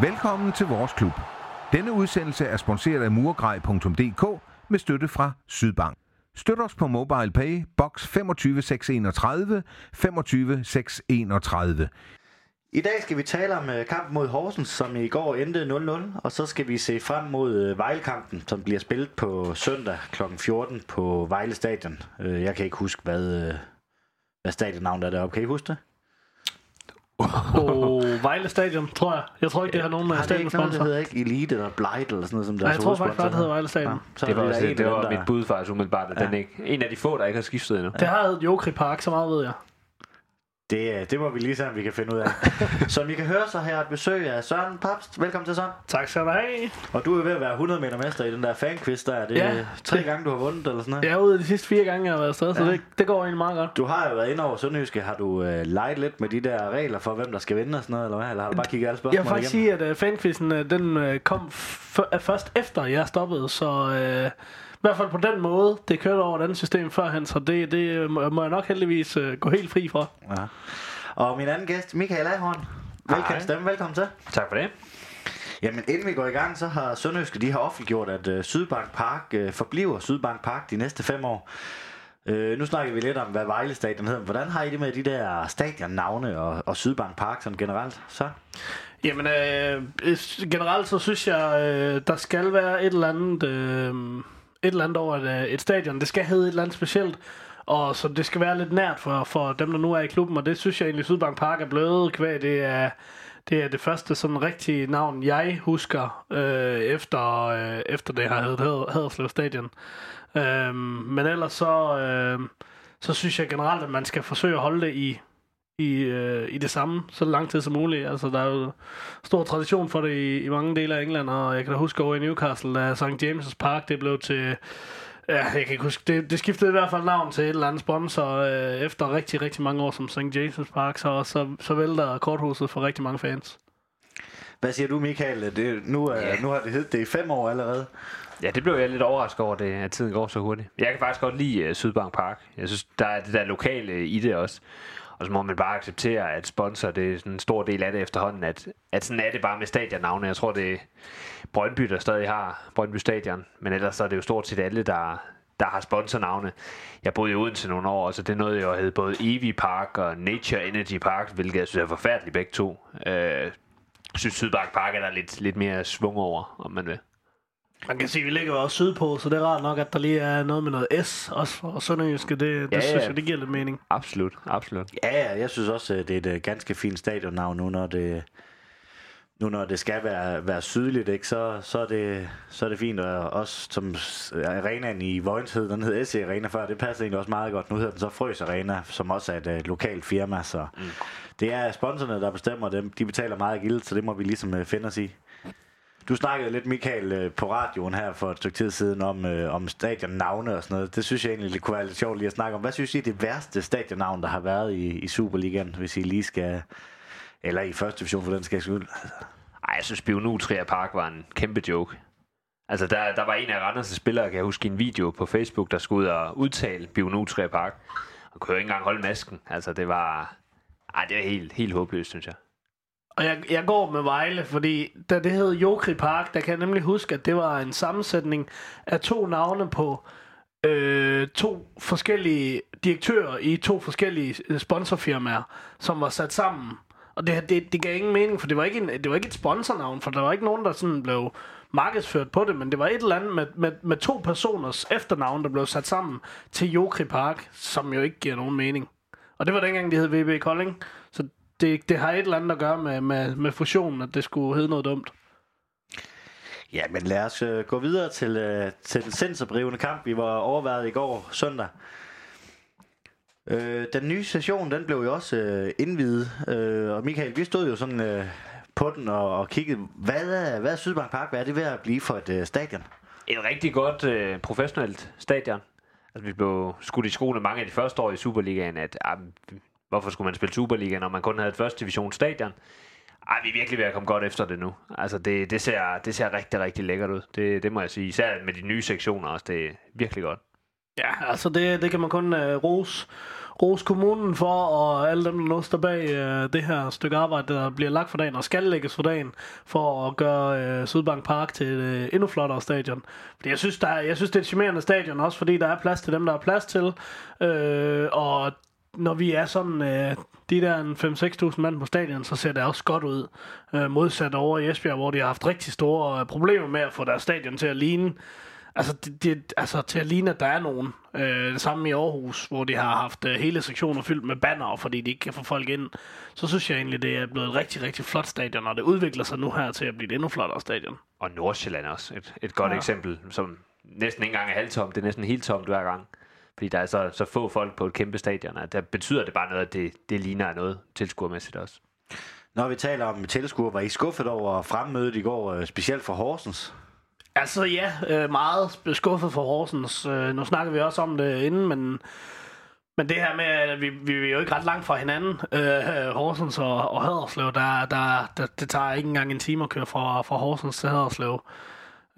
Velkommen til vores klub. Denne udsendelse er sponsoreret af murgrej.dk med støtte fra Sydbank. Støt os på MobilePay, box 25631, 25631. I dag skal vi tale om øh, kampen mod Horsens, som i går endte 0-0, og så skal vi se frem mod øh, Vejlekampen, som bliver spillet på søndag kl. 14 på Vejle Stadion. Øh, jeg kan ikke huske, hvad, hvad stadionnavnet er deroppe. Kan I huske det? På Vejle Stadion, tror jeg. Jeg tror ikke, det har nogen af Har det ikke noget, der stadionsponsorer. hedder ikke Elite eller Blight eller sådan noget, som Nej, jeg deres tror faktisk bare, det hedder? Vejle Stadion. Ja, så Det var, også, det af var der- mit bud faktisk umiddelbart, at Ja. den ikke, en af de få, der ikke har skiftet endnu. Det har Jokri Park, så meget ved jeg. Det, øh, det må vi lige se, om vi kan finde ud af. Som I kan høre, så har jeg et besøg af Søren Papst. Velkommen til Søren. Tak skal du have. Og du er ved at være 100 meter mester i den der fanquiz der. Er Det Ja. tre gange, du har vundet eller sådan noget. Jeg er ude de sidste fire gange, jeg har været afsted, så Ja. det, det går egentlig meget godt. Du har jo været inde over Sønderjyske. Har du øh, leget lidt med de der regler for, hvem der skal vinde og sådan noget, eller hvad? Eller har du bare kigget alle Jeg spørgsmål vil faktisk igennem? sige, at uh, fanquizzen uh, den uh, kom f- er først efter, jeg stoppede, så uh, hvert fald på den måde, det kørte over et andet system førhen, så det, det øh, må jeg nok heldigvis uh, gå helt fri fra. Ja. Og min anden gæst, Michael Ahorn. Velkommen Hej. stemme, velkommen til. Tak for det. Jamen, inden vi går i gang, så har Sønderjyske, de har offentliggjort, at øh, Sydbank Park øh, forbliver Sydbank Park de næste fem år. Øh, nu snakker vi lidt om, hvad Vejle Stadion hedder. Hvordan har I det med de der stadionnavne og, og Sydbank Park sådan generelt? Så? Jamen, øh, øh, generelt så synes jeg, øh, der skal være et eller andet, øh, et eller andet over et, øh, et stadion. Det skal hedde et eller andet specielt, og så det skal være lidt nært for, for dem, der nu er i klubben, og det synes jeg egentlig, Sydbank Park er blevet kvæg. Det er, det er det første sådan rigtige navn, jeg husker, øh, efter, øh, efter det har heddet Haderslev Stadion. Øh, men ellers så, øh, så synes jeg generelt, at man skal forsøge at holde det i, i, øh, i det samme så lang tid som muligt. Altså, der er jo stor tradition for det i, i mange dele af England, og jeg kan da huske over i Newcastle, da St. James' Park det blev til... Ja, jeg kan ikke huske. Det, det skiftede i hvert fald navn til et eller andet sponsor øh, efter rigtig, rigtig mange år som St. James' Park, så, så, så vælter korthuset for rigtig mange fans. Hvad siger du, Michael? Det, nu, er, Ja. nu har det heddet det i fem år allerede. Ja, det blev jeg lidt overrasket over, det, at tiden går så hurtigt. Jeg kan faktisk godt lide uh, Sydbank Park. Jeg synes, der er det der lokale i det også. Og så må man bare acceptere, at sponsor, det er sådan en stor del af det efterhånden, at, at sådan er det bare med stadionnavne. Jeg tror, det er Brøndby, der stadig har Brøndby Stadion, men ellers så er det jo stort set alle, der, der har sponsornavne. Jeg boede i Odense nogle år, så det nåede jo at hedde både Evi Park og Nature Energy Park, hvilket jeg synes er forfærdeligt begge to. Øh, synes Sydbank Park er der lidt, lidt mere svung over, om man vil. Man kan sige, at vi ligger også sydpå, så det er rart nok, at der lige er noget med noget S også for Sønderjyske. Det, det Ja, synes jeg, det giver lidt mening. Absolut, absolut. Ja, ja, jeg synes også, at det er et øh, ganske fint stadionnavn nu, når det, nu når det skal være, være sydligt, ikke, så, så, er det, så er det fint. Og også som arenaen i Vojens hed, den hed SC Arena før, det passer egentlig også meget godt. Nu hedder den så Frøs Arena, som også er et uh, lokalt firma, så mm. det er sponsorerne, der bestemmer dem. De betaler meget gildt, så det må vi ligesom uh, finde os i. Du snakkede lidt, Michael, øh, på radioen her for et stykke tid siden om, øh, om stadionnavne og sådan noget. Det synes jeg egentlig det kunne være lidt sjovt lige at snakke om. Hvad synes I er det værste stadionnavn, der har været i, i Superligaen, hvis I lige skal... Eller i første division for den skal skyld. Ej, jeg synes, Bionutria Park var en kæmpe joke. Altså, der, der var en af Randers' spillere, kan jeg huske, i en video på Facebook, der skulle ud og udtale Bionutria Park. Og kunne jo ikke engang holde masken. Altså, det var... Ej, det var helt, helt håbløst, synes jeg. Og jeg, jeg går med Vejle, fordi da det hed Jokri Park, der kan jeg nemlig huske, at det var en sammensætning af to navne på øh, to forskellige direktører i to forskellige øh, sponsorfirmaer, som var sat sammen. Og det, det, det gav ingen mening, for det var, ikke en, det var ikke et sponsornavn, for der var ikke nogen, der sådan blev markedsført på det, men det var et eller andet med, med, med to personers efternavn, der blev sat sammen til Jokri Park, som jo ikke giver nogen mening. Og det var dengang, de hed VB Kolding. Det, det har et eller andet at gøre med, med, med fusionen, at det skulle hedde noget dumt. Ja, men lad os øh, gå videre til, øh, til den sindsoprivende kamp, vi var overvejet i går søndag. Øh, den nye session, den blev jo også øh, indvidet. Øh, og Michael, vi stod jo sådan øh, på den og, og kiggede. Hvad er, hvad er Sydbank Park? Hvad er det ved at blive for et øh, stadion? Et rigtig godt øh, professionelt stadion. Altså, vi blev skudt i skoene mange af de første år i Superligaen, at ah, hvorfor skulle man spille Superliga, når man kun havde et første divisionsstadion? Ej, vi er virkelig ved at komme godt efter det nu. Altså, det, det, ser, det ser rigtig, rigtig lækkert ud. Det, det må jeg sige. Især med de nye sektioner også. Det er virkelig godt. Ja, altså det, det kan man kun uh, rose, rose kommunen for, og alle dem, der nu står bag uh, det her stykke arbejde, der bliver lagt for dagen og skal lægges for dagen, for at gøre uh, Sydbank Park til et uh, endnu flottere stadion. Fordi jeg synes, der jeg synes, det er et charmerende stadion, også fordi der er plads til dem, der er plads til. uh, og når vi er sådan, øh, de der 5-6.000 mand på stadion, så ser det også godt ud. Øh, modsat over i Esbjerg, hvor de har haft rigtig store øh, problemer med at få deres stadion til at ligne Altså, det, det, altså til at ligne, at der er nogen. Øh, det samme i Aarhus, hvor de har haft øh, hele sektioner fyldt med banner, fordi de ikke kan få folk ind. Så synes jeg egentlig, det er blevet et rigtig, rigtig flot stadion, og det udvikler sig nu her til at blive et endnu flottere stadion. Og Nordsjælland også. Et, et godt Ja. eksempel, som næsten ikke engang er halvtomt. Det er næsten helt tomt hver gang. Fordi der er så, så få folk på et kæmpe stadion, at der betyder det bare noget, at det, det ligner noget tilskuermæssigt også. Når vi taler om tilskuer, var I skuffet over fremmødet i går, øh, specielt for Horsens? Altså ja, øh, meget skuffet for Horsens. Øh, nu snakker vi også om det inden, men, men det her med, at vi, vi er jo ikke ret langt fra hinanden, øh, Horsens og, og Haderslev, der, der, der, det tager ikke engang en time at køre fra, fra Horsens til Haderslev.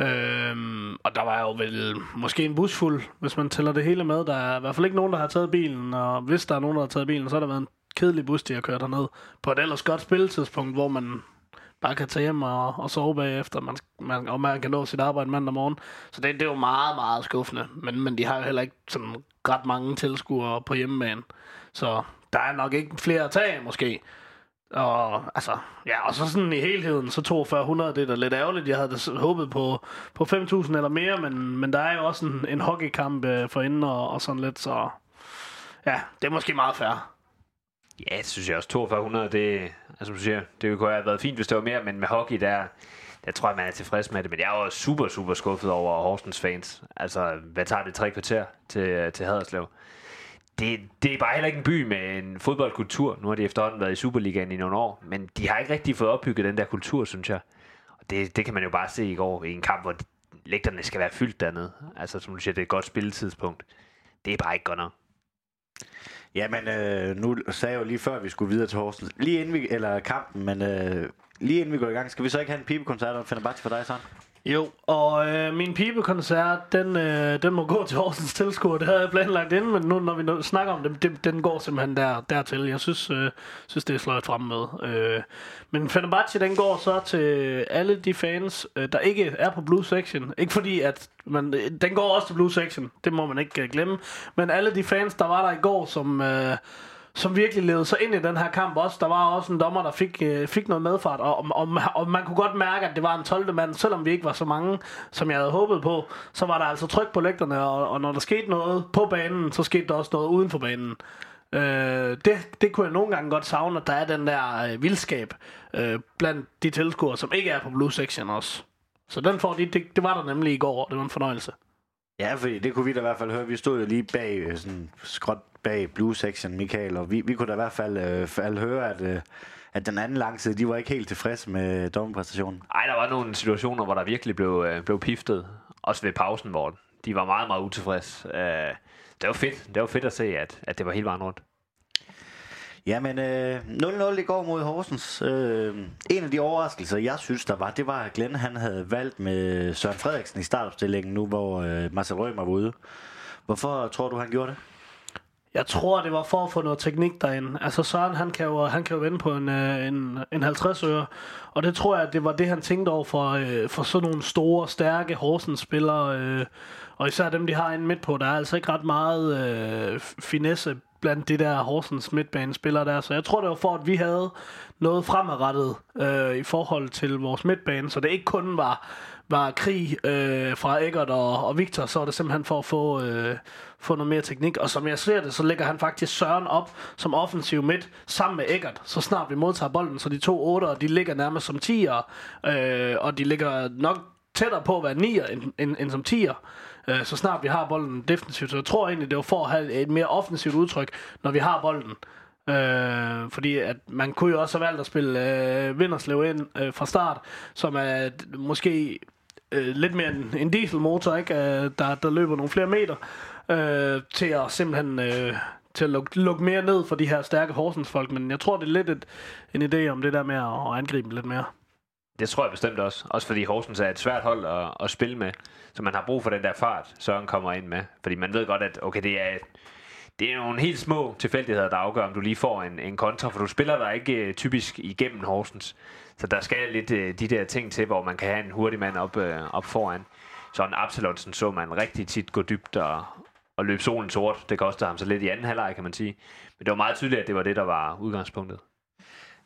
Øhm, og der var jo vel måske en busfuld, hvis man tæller det hele med. Der er i hvert fald ikke nogen, der har taget bilen, og hvis der er nogen, der har taget bilen, så har der været en kedelig bus, de har kørt derned. På et ellers godt spilletidspunkt, hvor man bare kan tage hjem og, og sove bagefter, man, man, og man kan nå sit arbejde mandag morgen. Så det, det er jo meget, meget skuffende. Men, men de har jo heller ikke sådan ret mange tilskuere på hjemmebane. Så der er nok ikke flere at tage, måske. Og altså, ja, og så sådan i helheden, så 4200, det er da lidt ærgerligt. Jeg havde da håbet på, på 5000 eller mere, men, men der er jo også en, en hockeykamp øh, for inden og, og sådan lidt, så ja, det er måske meget fair. Ja, det synes jeg også. 4200, det, altså, som du siger, det kunne have været fint, hvis det var mere, men med hockey, der, der tror jeg, man er tilfreds med det. Men jeg er jo super, super skuffet over Horsens fans. Altså, hvad tager det tre kvarter til, øh, til Haderslev? Det, det er bare heller ikke en by med en fodboldkultur. Nu har de efterhånden været i Superligaen i nogle år, men de har ikke rigtig fået opbygget den der kultur, synes jeg. Og det, det kan man jo bare se i går i en kamp, hvor lægterne skal være fyldt dernede. Altså, som du siger, det er et godt spilletidspunkt. Det er bare ikke godt nok. Jamen, øh, nu sagde jeg jo lige før, at vi skulle videre til Horsens. Lige inden vi, eller kampen, men øh, lige inden vi går i gang, skal vi så ikke have en pibekoncert og Fenerbahce for dig, sådan? Jo, og øh, min pibekoncert, den, øh, den må gå til Horsens tilskuer. Det havde jeg planlagt inden, men nu når vi nu snakker om det, det den går simpelthen der, dertil. Jeg synes, øh, synes det er slået frem med. Øh, men Fenerbahce, den går så til alle de fans, øh, der ikke er på Blue Section. Ikke fordi, at man, øh, den går også til Blue Section. Det må man ikke øh, glemme. Men alle de fans, der var der i går, som... Øh, som virkelig levede sig ind i den her kamp også. Der var også en dommer, der fik, øh, fik noget medfart, og, og, og man kunne godt mærke, at det var en 12. mand, selvom vi ikke var så mange, som jeg havde håbet på, så var der altså tryk på lægterne, og, og når der skete noget på banen, så skete der også noget uden for banen. Øh, det, det kunne jeg nogle gange godt savne, at der er den der øh, vildskab øh, blandt de tilskuere, som ikke er på Blue Section også. Så den får de, det, det var der nemlig i går, og det var en fornøjelse. Ja, fordi det kunne vi da i hvert fald høre. Vi stod jo lige bag, øh, sådan skråt bag Blue Section, Michael, og vi, vi kunne da i hvert fald, øh, fald høre, at, øh, at den anden langside, de var ikke helt tilfredse med dommerpræstationen. Nej, der var nogle situationer, hvor der virkelig blev, øh, blev piftet. Også ved pausen, hvor de var meget, meget utilfredse. Øh, det var fedt. Det var fedt at se, at, at det var helt vejen rundt. Jamen, øh, 0-0 i går mod Horsens. Øh, en af de overraskelser, jeg synes, der var, det var, at Glenn han havde valgt med Søren Frederiksen i startopstillingen nu, hvor øh, Marcel Rømer var ude. Hvorfor tror du, han gjorde det? Jeg tror, det var for at få noget teknik derind. Altså Søren, han kan jo, han kan jo vende på en, øh, en, en 50 øre. Og det tror jeg, det var det, han tænkte over for, øh, for sådan nogle store, stærke Horsens-spillere. Øh, og især dem, de har inde midt på. Der er altså ikke ret meget øh, finesse blandt de der Horsens midtbanespillere der. Så jeg tror, det var for, at vi havde noget fremadrettet øh, i forhold til vores midtbane. Så det ikke kun var, var krig øh, fra Eggert og, og Victor, så var det simpelthen for at få, øh, få noget mere teknik. Og som jeg ser det, så lægger han faktisk Søren op som offensiv midt sammen med Eggert, så snart vi modtager bolden. Så de to otter, de ligger nærmest som 10'er, øh, og de ligger nok tættere på at være 9'er end, end, end som 10'er øh, så snart vi har bolden defensivt. Så jeg tror egentlig, det var for at have et mere offensivt udtryk, når vi har bolden. Øh, fordi at man kunne jo også have valgt at spille øh, Vinderslev ind øh, fra start, som er måske øh, lidt mere en, en dieselmotor, ikke? Øh, der, der løber nogle flere meter, øh, til at simpelthen øh, til at lukke, lukke mere ned for de her stærke Horsens folk. Men jeg tror, det er lidt et, en idé om det der med at, at angribe lidt mere. Det tror jeg bestemt også. Også fordi Horsens er et svært hold at, at spille med. Så man har brug for den der fart, Søren kommer ind med. Fordi man ved godt, at okay, det er, det er nogle helt små tilfældigheder, der afgør, om du lige får en, en kontra, for du spiller der ikke øh, typisk igennem Horsens. Så der skal lidt øh, de der ting til, hvor man kan have en hurtig mand op, øh, op foran. Så en Absalonsen så man rigtig tit gå dybt og, og løbe solen sort. Det kostede ham så lidt i anden halvleg, kan man sige. Men det var meget tydeligt, at det var det, der var udgangspunktet.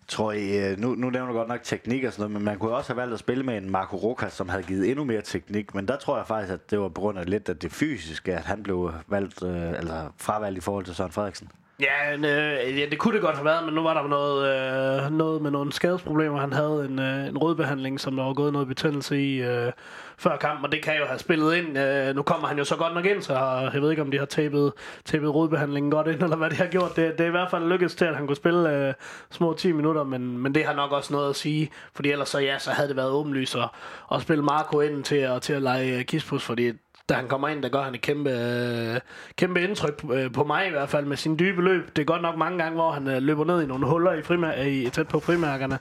Tror I, øh, nu, nu nævner du godt nok teknik og sådan noget, men man kunne også have valgt at spille med en Marco Rokas, som havde givet endnu mere teknik, men der tror jeg faktisk, at det var på grund af lidt af det fysiske, at han blev valgt, øh, eller fravalgt i forhold til Søren Frederiksen. Ja, øh, ja, det kunne det godt have været, men nu var der noget, øh, noget med nogle skadesproblemer. Han havde en, øh, en rødbehandling, som der var gået noget betændelse i øh, før kampen, og det kan jo have spillet ind. Øh, nu kommer han jo så godt nok ind, så jeg ved ikke, om de har tapet, tapet rødbehandlingen godt ind, eller hvad de har gjort. Det, det er i hvert fald lykkedes til, at han kunne spille øh, små 10 minutter, men, men det har nok også noget at sige, fordi ellers så, ja, så havde det været åbenlyst at, at spille Marco ind til at, til at lege øh, Kispus, fordi da han kommer ind, der gør han et kæmpe, øh, kæmpe indtryk øh, på mig i hvert fald med sin dybe løb. Det er godt nok mange gange, hvor han øh, løber ned i nogle huller i, frimær- i tæt på frimærkerne,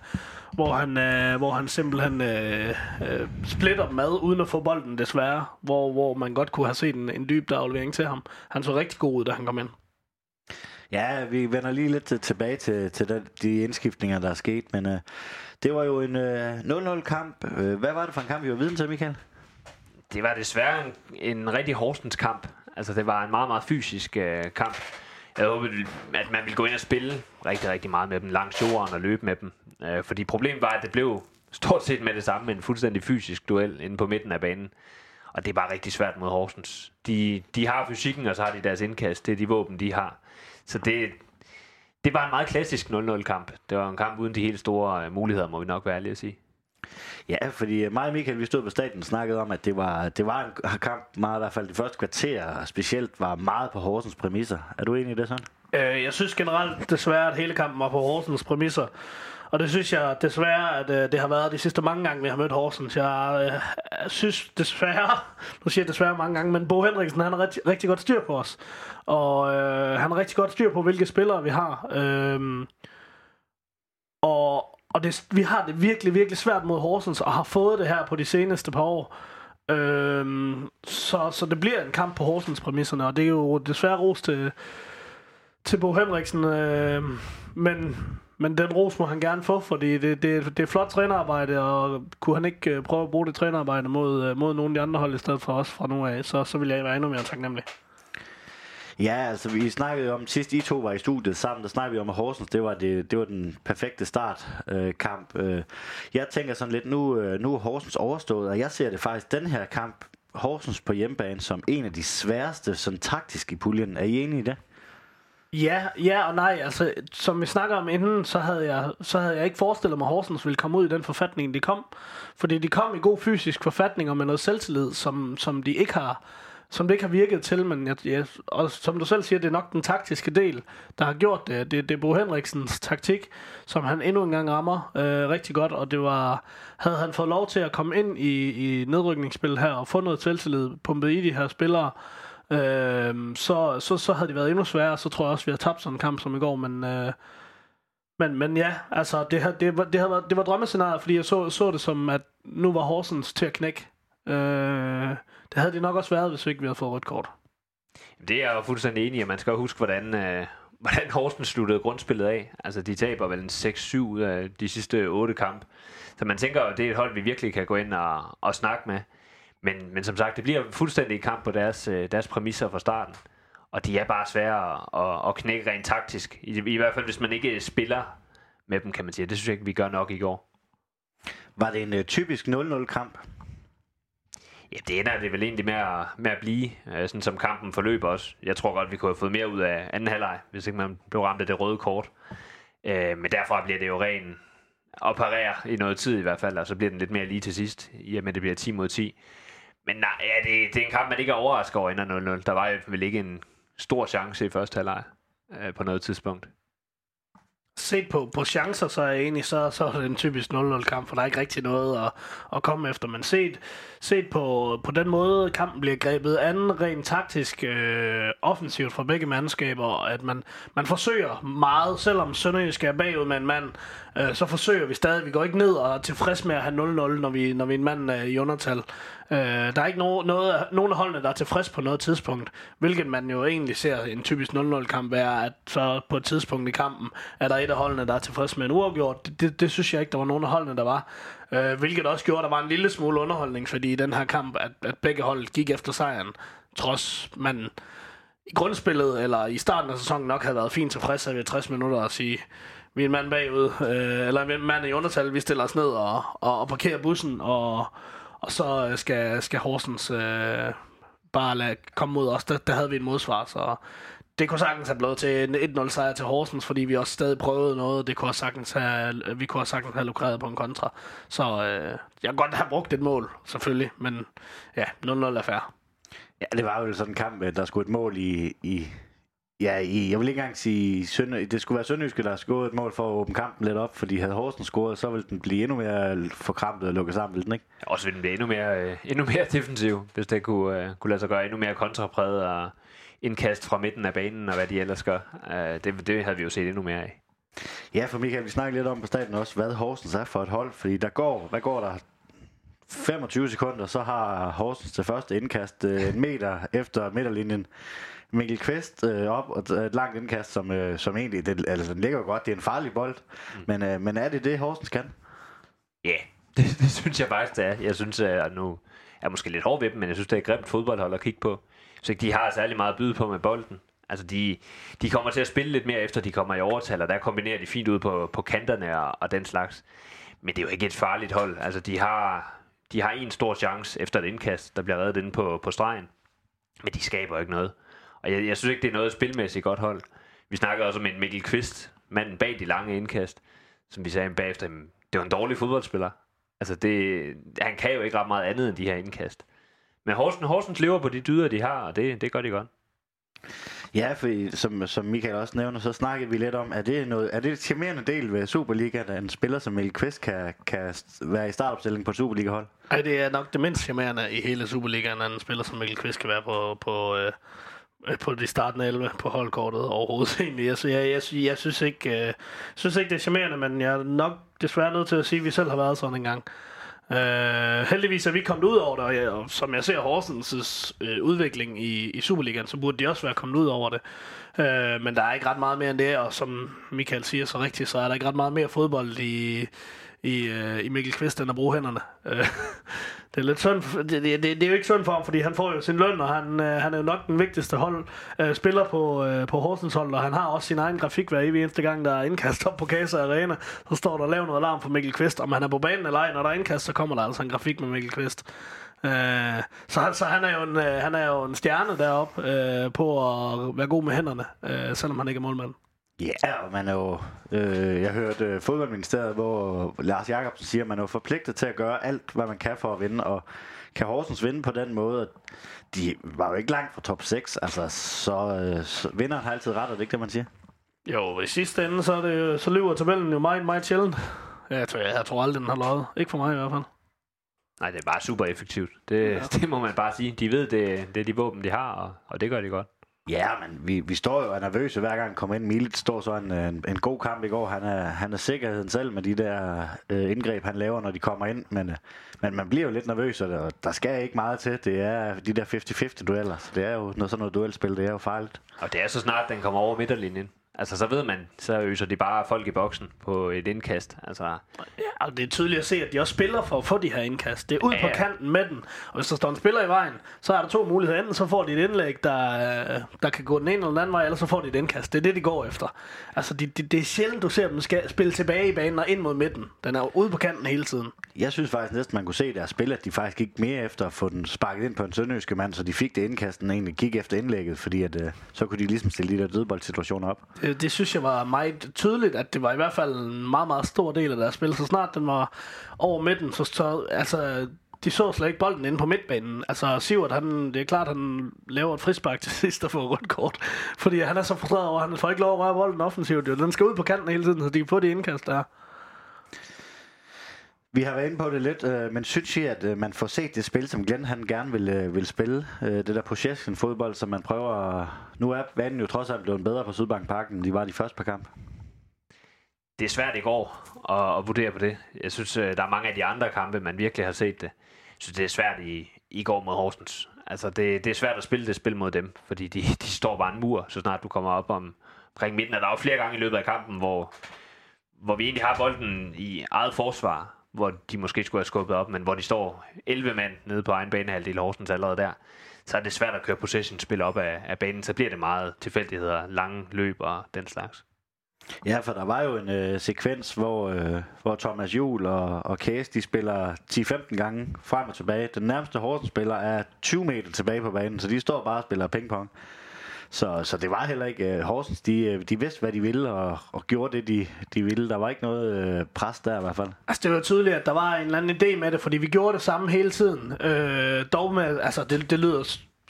hvor han, øh, hvor han simpelthen øh, øh, splitter dem ad uden at få bolden desværre, hvor, hvor man godt kunne have set en, en dyb aflevering til ham. Han så rigtig god ud, da han kom ind. Ja, vi vender lige lidt tilbage til, til de, de indskiftninger, der er sket, men øh, det var jo en øh, 0-0 kamp. Øh, hvad var det for en kamp, vi var viden til, Michael? Det var desværre en, en rigtig Horsens kamp. Altså, det var en meget, meget fysisk øh, kamp. Jeg håbede, at man ville gå ind og spille rigtig, rigtig meget med dem langs jorden og løbe med dem. Øh, fordi problemet var, at det blev stort set med det samme, en fuldstændig fysisk duel inde på midten af banen. Og det er bare rigtig svært mod Horsens. De, de har fysikken, og så har de deres indkast. Det er de våben, de har. Så det, det var en meget klassisk 0-0-kamp. Det var en kamp uden de helt store øh, muligheder, må vi nok være ærlige at sige. Ja, fordi øh, mig og Michael, vi stod på stadion og snakkede om, at det var, det var en kamp, meget i hvert fald de første kvarter, specielt var meget på Horsens præmisser. Er du enig i det sådan? Øh, jeg synes generelt desværre, at hele kampen var på Horsens præmisser. Og det synes jeg desværre, at øh, det har været de sidste mange gange, vi har mødt Horsens. Jeg, øh, jeg synes desværre, nu siger jeg desværre mange gange, men Bo Henriksen, han har rigtig, rigtig godt styr på os. Og øh, han har rigtig godt styr på, hvilke spillere vi har. Øh, og og det, vi har det virkelig, virkelig svært mod Horsens, og har fået det her på de seneste par år. Øhm, så, så det bliver en kamp på Horsens præmisserne, og det er jo desværre ros til, til Bo Henriksen. Øh, men, men den ros må han gerne få, fordi det, det, det er flot trænerarbejde, og kunne han ikke øh, prøve at bruge det trænerarbejde mod, øh, mod nogle af de andre hold i stedet for os fra nu af, så, så vil jeg være endnu mere taknemmelig. Ja, altså vi snakkede om, sidst I to var i studiet sammen, der snakkede vi om, at Horsens, det var, det, det var den perfekte startkamp. Øh, øh, jeg tænker sådan lidt, nu, øh, nu er Horsens overstået, og jeg ser det faktisk, den her kamp, Horsens på hjemmebane, som en af de sværeste sådan taktisk i puljen. Er I enige i det? Ja, ja og nej. Altså, som vi snakker om inden, så havde jeg, så havde jeg ikke forestillet mig, at Horsens ville komme ud i den forfatning, de kom. Fordi de kom i god fysisk forfatning og med noget selvtillid, som, som de ikke har som det ikke har virket til, men jeg, jeg, og som du selv siger, det er nok den taktiske del, der har gjort det. Det, det er Bo Henriksens taktik, som han endnu en gang rammer øh, rigtig godt, og det var, havde han fået lov til at komme ind i, i nedrykningsspil her og få noget selvtillid pumpet i de her spillere, øh, så, så, så havde det været endnu sværere, så tror jeg også, vi har tabt sådan en kamp som i går, men... Øh, men, men ja, altså det, det, det, var, det, havde, det var drømmescenariet, fordi jeg så, så det som, at nu var Horsens til at knække. Øh, det havde det nok også været, hvis vi ikke havde fået rødt kort. Det er jeg jo fuldstændig enig i, man skal huske, hvordan, øh, hvordan Horsens sluttede grundspillet af. Altså, de taber vel en 6-7 ud af de sidste 8 kampe. Så man tænker at det er et hold, vi virkelig kan gå ind og, og snakke med. Men, men som sagt, det bliver fuldstændig kamp på deres, øh, deres præmisser fra starten. Og de er bare svære at, at knække rent taktisk. I, I hvert fald, hvis man ikke spiller med dem, kan man sige. Det synes jeg ikke, vi gør nok i går. Var det en uh, typisk 0-0-kamp? Ja, det ender det vel egentlig med at, med at blive, øh, sådan som kampen forløber også. Jeg tror godt, vi kunne have fået mere ud af anden halvleg, hvis ikke man blev ramt af det røde kort. Øh, men derfra bliver det jo ren at parere i noget tid i hvert fald, og så bliver den lidt mere lige til sidst, i og med det bliver 10 mod 10. Men nej, ja, det, det er en kamp, man ikke er overrasket over ender 0-0. Der var vel ikke en stor chance i første halvleg øh, på noget tidspunkt set på, på chancer, så er jeg egentlig, så, så er det en typisk 0-0 kamp, for der er ikke rigtig noget at, at komme efter. Men set, set på, på den måde, kampen bliver grebet an rent taktisk øh, offensivt fra begge mandskaber, at man, man forsøger meget, selvom Sønderjysk er bagud med en mand, øh, så forsøger vi stadig. Vi går ikke ned og er tilfreds med at have 0-0, når vi, når vi er en mand øh, i undertal. Øh, der er ikke no, noget, nogen af holdene, der er tilfreds på noget tidspunkt, hvilket man jo egentlig ser en typisk 0-0-kamp være, at så på et tidspunkt i kampen er der et af holdene, der er tilfreds med en uafgjort. Det, det, det synes jeg ikke, der var nogen af holdene, der var. Øh, hvilket også gjorde, at der var en lille smule underholdning, fordi i den her kamp, at, at begge hold gik efter sejren, trods manden i grundspillet, eller i starten af sæsonen nok havde været fint tilfreds ved 60 minutter og sige, vi er en mand bagud, øh, eller en mand i undertal, vi stiller os ned og, og, og parkerer bussen, og, og så skal, skal Horsens øh, bare lade komme mod os. Der, der havde vi en modsvar, så det kunne sagtens have blevet til en 1-0 sejr til Horsens, fordi vi også stadig prøvede noget. Det kunne sagtens have, vi kunne sagtens have lukreret på en kontra. Så øh, jeg kan godt have brugt et mål, selvfølgelig, men ja, 0-0 er fair. Ja, det var jo sådan en kamp, der skulle et mål i, i Ja, jeg vil ikke engang sige, Sønder, det skulle være Sønderjyske, der har skåret et mål for at åbne kampen lidt op, fordi havde Horsens scoret, så ville den blive endnu mere forkrampet og lukket sammen, ville den ikke? Også ville den blive endnu mere, øh, endnu mere defensiv, hvis det kunne, øh, kunne lade sig gøre endnu mere kontrapræget og indkast fra midten af banen og hvad de ellers gør. Øh, det, det havde vi jo set endnu mere af. Ja, for Michael, vi snakker lidt om på staten også, hvad Horsens er for et hold, fordi der går, hvad går der? 25 sekunder, så har Horsens det første indkast en meter efter midterlinjen. Mikkel Kvist øh, op og et langt indkast, som, øh, som egentlig, det, altså den ligger godt, det er en farlig bold, mm. men, øh, men er det det, Horsens kan? Ja, yeah, det, det synes jeg faktisk, det er. Jeg synes, at nu er måske lidt hård ved dem, men jeg synes, det er et grimt fodboldhold at kigge på. Så de har særlig meget at byde på med bolden. Altså, de, de kommer til at spille lidt mere efter, de kommer i overtal, og der kombinerer de fint ud på, på kanterne og, og den slags. Men det er jo ikke et farligt hold. Altså, de har, de har en stor chance efter et indkast, der bliver reddet inde på, på stregen. Men de skaber ikke noget. Og jeg, jeg synes ikke, det er noget spilmæssigt godt hold. Vi snakkede også om en Mikkel Kvist, manden bag de lange indkast, som vi sagde bagefter, det var en dårlig fodboldspiller. Altså, det, han kan jo ikke ret meget andet end de her indkast. Men Horsens, Horsens lever på de dyder, de har, og det, det gør de godt. Ja, for som, som Michael også nævner, så snakkede vi lidt om, er det, noget, er det et charmerende del ved Superliga, at en spiller som Mikkel Kvist kan, kan være i startopstilling på et Superliga-hold? Nej, det er nok det mindst charmerende i hele Superligaen, at en spiller som Mikkel Kvist kan være på, på, øh, Øh, på de startende 11 på holdkortet overhovedet egentlig. Altså, jeg, jeg, jeg, jeg synes, ikke, øh, synes ikke, det er charmerende, men jeg er nok desværre nødt til at sige, at vi selv har været sådan en gang. Øh, heldigvis er vi kommet ud over det, og, jeg, og som jeg ser Horsens øh, udvikling i, i Superligaen, så burde de også være kommet ud over det. Øh, men der er ikke ret meget mere end det, og som Michael siger så rigtigt, så er der ikke ret meget mere fodbold i, i, øh, i Mikkel Kvist, end at bruge hænderne. Øh, det er lidt synd, det, det, det, det, er jo ikke synd for ham, fordi han får jo sin løn, og han, øh, han er jo nok den vigtigste hold, øh, spiller på, øh, på Horsens hold, og han har også sin egen grafik hver evig eneste gang, der er indkast op på Kasa Arena. Så står der lavet noget alarm for Mikkel Kvist, om han er på banen eller ej. Når der er indkast, så kommer der altså en grafik med Mikkel Kvist. Uh, så, så han, er jo en, øh, han er jo en stjerne deroppe øh, på at være god med hænderne, øh, selvom han ikke er målmand. Ja, og man er jo, øh, jeg hørte øh, fodboldministeriet, hvor Lars Jakobsen siger, at man er jo forpligtet til at gøre alt, hvad man kan for at vinde, og kan Horsens vinde på den måde, at de var jo ikke langt fra top 6, altså så, øh, så vinderen har altid ret, er det ikke det, man siger? Jo, i sidste ende, så, er det, så løber tabellen jo meget, meget sjældent. Jeg tror, jeg, jeg tror aldrig, den har løjet. Ikke for mig i hvert fald. Nej, det er bare super effektivt. Det, ja. det må man bare sige. De ved, det, det er de våben, de har, og, og det gør de godt. Ja, men vi, vi står jo og er nervøse hver gang han kommer ind. Milit står så en, øh, en, en god kamp i går. Han er, han er sikkerheden selv med de der øh, indgreb, han laver, når de kommer ind. Men, øh, men man bliver jo lidt nervøs, og der skal ikke meget til. Det er de der 50-50 dueller. Så det er jo noget, sådan noget duelspil. Det er jo farligt. Og det er så snart, den kommer over midterlinjen. Altså, så ved man, så øser de bare folk i boksen på et indkast. Altså... Ja, og det er tydeligt at se, at de også spiller for at få de her indkast. Det er ud ja, på kanten med den. Og hvis der står en spiller i vejen, så er der to muligheder. Enten så får de et indlæg, der, der kan gå den ene eller den anden vej, eller så får de et indkast. Det er det, de går efter. Altså, det, det, det er sjældent, du ser dem skal spille tilbage i banen og ind mod midten. Den er jo ude på kanten hele tiden. Jeg synes faktisk næsten, man kunne se deres spil, at de faktisk gik mere efter at få den sparket ind på en sønderjyske mand, så de fik det indkast, den egentlig gik efter indlægget, fordi at, øh, så kunne de ligesom stille de der dødboldsituationer op. Øh, det, synes jeg var meget tydeligt, at det var i hvert fald en meget, meget stor del af deres spil. Så snart den var over midten, så, så altså, de så slet ikke bolden inde på midtbanen. Altså Sivert, han, det er klart, han laver et frispark til sidst og får rødt kort. Fordi han er så frustreret over, at han får ikke lov at røre bolden offensivt. Den skal ud på kanten hele tiden, så de kan få de indkast der. Vi har været inde på det lidt, øh, men synes I, at øh, man får set det spil, som Glenn han gerne vil, øh, vil spille? Øh, det der possession fodbold, som man prøver... Nu er vanen jo trods alt blevet bedre på Sydbank Parken, end de var de første par kamp. det er svært i går at, at vurdere på det. Jeg synes, øh, der er mange af de andre kampe, man virkelig har set det. Jeg synes, det er svært i, i går mod Horsens. Altså, det, det er svært at spille det spil mod dem, fordi de, de står bare en mur, så snart du kommer op om, omkring midten. Og der er jo flere gange i løbet af kampen, hvor, hvor vi egentlig har bolden i eget forsvar, hvor de måske skulle have skubbet op, men hvor de står 11 mand nede på egen banehalvdel Horsens allerede der, så er det svært at køre possession-spil op af, af banen. Så bliver det meget tilfældigheder, lange løb og den slags. Ja, for der var jo en øh, sekvens, hvor, øh, hvor Thomas Juhl og, og Kæs, de spiller 10-15 gange frem og tilbage. Den nærmeste Horsens-spiller er 20 meter tilbage på banen, så de står bare og spiller pingpong. Så, så det var heller ikke uh, Horsens. De, øh, de vidste, hvad de ville, og, og gjorde det, de, de ville. Der var ikke noget uh, pres der i hvert fald. Altså, det var tydeligt, at der var en eller anden idé med det, fordi vi gjorde det samme hele tiden. Øh, dog med, altså, det, det lyder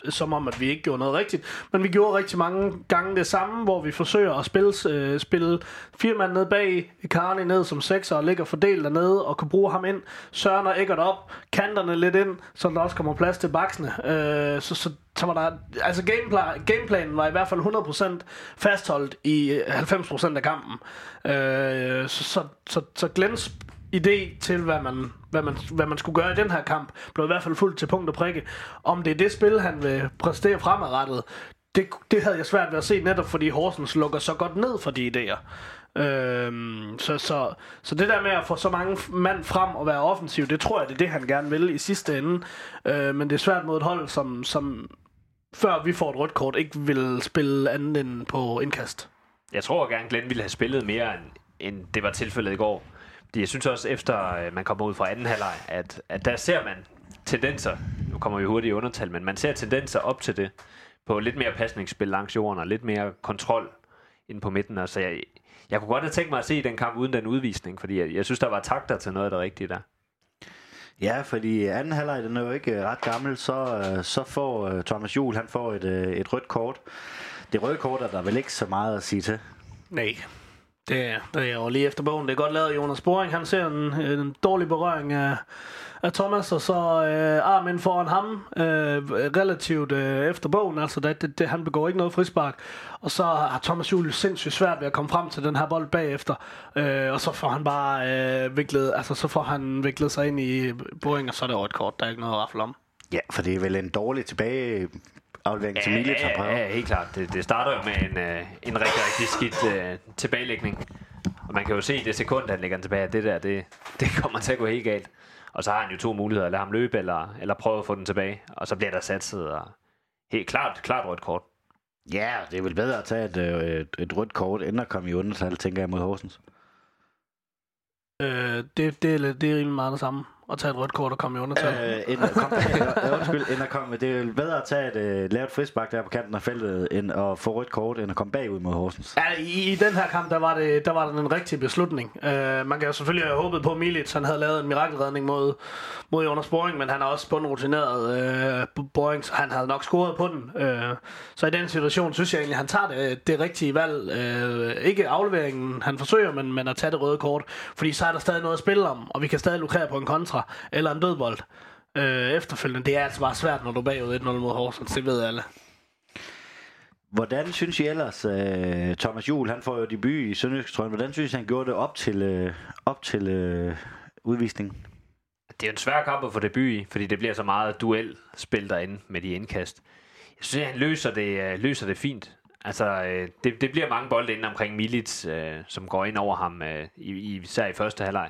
som om, at vi ikke gjorde noget rigtigt. Men vi gjorde rigtig mange gange det samme, hvor vi forsøger at spille, øh, spille fire mand ned bag, Karni ned som sekser og ligger fordelt dernede og kan bruge ham ind. Søren og Eggert op, kanterne lidt ind, så der også kommer plads til baksene. Øh, så, så, så var der, altså gameplan, gameplanen var i hvert fald 100% fastholdt i øh, 90% af kampen. Øh, så, så, så, så Glens idé til, hvad man, hvad, man, hvad man skulle gøre i den her kamp, blev i hvert fald fuldt til punkt og prikke. Om det er det spil, han vil præstere fremadrettet, det, det havde jeg svært ved at se, netop fordi Horsens lukker så godt ned for de idéer. Øhm, så, så, så det der med at få så mange mand frem og være offensiv, det tror jeg, det er det, han gerne vil i sidste ende. Øh, men det er svært mod et hold, som, som før vi får et rødt kort, ikke vil spille andet end på indkast. Jeg tror gerne, Glenn ville have spillet mere, end, end det var tilfældet i går jeg synes også, efter øh, man kommer ud fra anden halvleg, at, at der ser man tendenser, nu kommer vi hurtigt i undertal, men man ser tendenser op til det, på lidt mere pasningsspil langs jorden, og lidt mere kontrol ind på midten. Altså, jeg, jeg kunne godt have tænkt mig at se den kamp uden den udvisning, fordi jeg, jeg synes, der var takter til noget af det rigtige der. Ja, fordi anden halvleg, den er jo ikke øh, ret gammel, så, øh, så får Thomas Juhl, han får et, et rødt kort. Det røde kort er der vel ikke så meget at sige til. Nej, det, det er jo lige efter bogen. Det er godt lavet, Jonas Boring. Han ser en, en dårlig berøring af, af Thomas, og så øh, armen foran ham øh, relativt øh, efter bogen. Altså, det, det, det, han begår ikke noget frispark. Og så har Thomas Julius sindssygt svært ved at komme frem til den her bold bagefter. Øh, og så får han bare øh, viklet, altså, så får han viklet sig ind i Boring, og så er det over et kort. Der er ikke noget at om. Ja, for det er vel en dårlig tilbage aflevering ja, til har prøvet. Ja, helt klart. Det, det starter jo med en, uh, en rigtig, rigtig skidt uh, tilbagelægning. Og man kan jo se i det sekund, han lægger den tilbage, at det der, det, det kommer til at gå helt galt. Og så har han jo to muligheder, at lade ham løbe, eller, eller prøve at få den tilbage. Og så bliver der satset, og helt klart, klart rødt kort. Ja, det er vel bedre at tage et, øh, et, et rødt kort, end at komme i undertal, tænker jeg, mod Horsens. Øh, det, det, er, det er rimelig meget det samme at tage et rødt kort og komme i undertal. Øh, end at komme, øh, undskyld, end at komme, det er bedre at tage et uh, lavt frisbak der på kanten af feltet, end at få rødt kort, end at komme bagud mod Horsens. Ja, i, i den her kamp, der var det, der var det en rigtig beslutning. Uh, man kan jo selvfølgelig have håbet på, at Milic han havde lavet en mirakelredning mod, mod Jonas Boring, men han er også bundrutineret uh, Boring, han havde nok scoret på den. Uh, så i den situation synes jeg egentlig, han tager det, det rigtige valg. Uh, ikke afleveringen, han forsøger, men, men at tage det røde kort, fordi så er der stadig noget at spille om, og vi kan stadig lukrere på en kontra eller en dødbold øh, efterfølgende. Det er altså bare svært, når du er bagud 1-0 mod Horsens, det ved alle. Hvordan synes I ellers, uh, Thomas Juhl, han får jo debut i Sønderjysk, hvordan synes I, han gjorde det op til, uh, op til uh, udvisningen? Det er jo en svær kamp at få debut i, fordi det bliver så meget duelspil derinde med de indkast. Jeg synes, han løser det, uh, løser det fint. Altså, uh, det, det bliver mange bolde inde omkring Milic, uh, som går ind over ham, i, især i første halvleg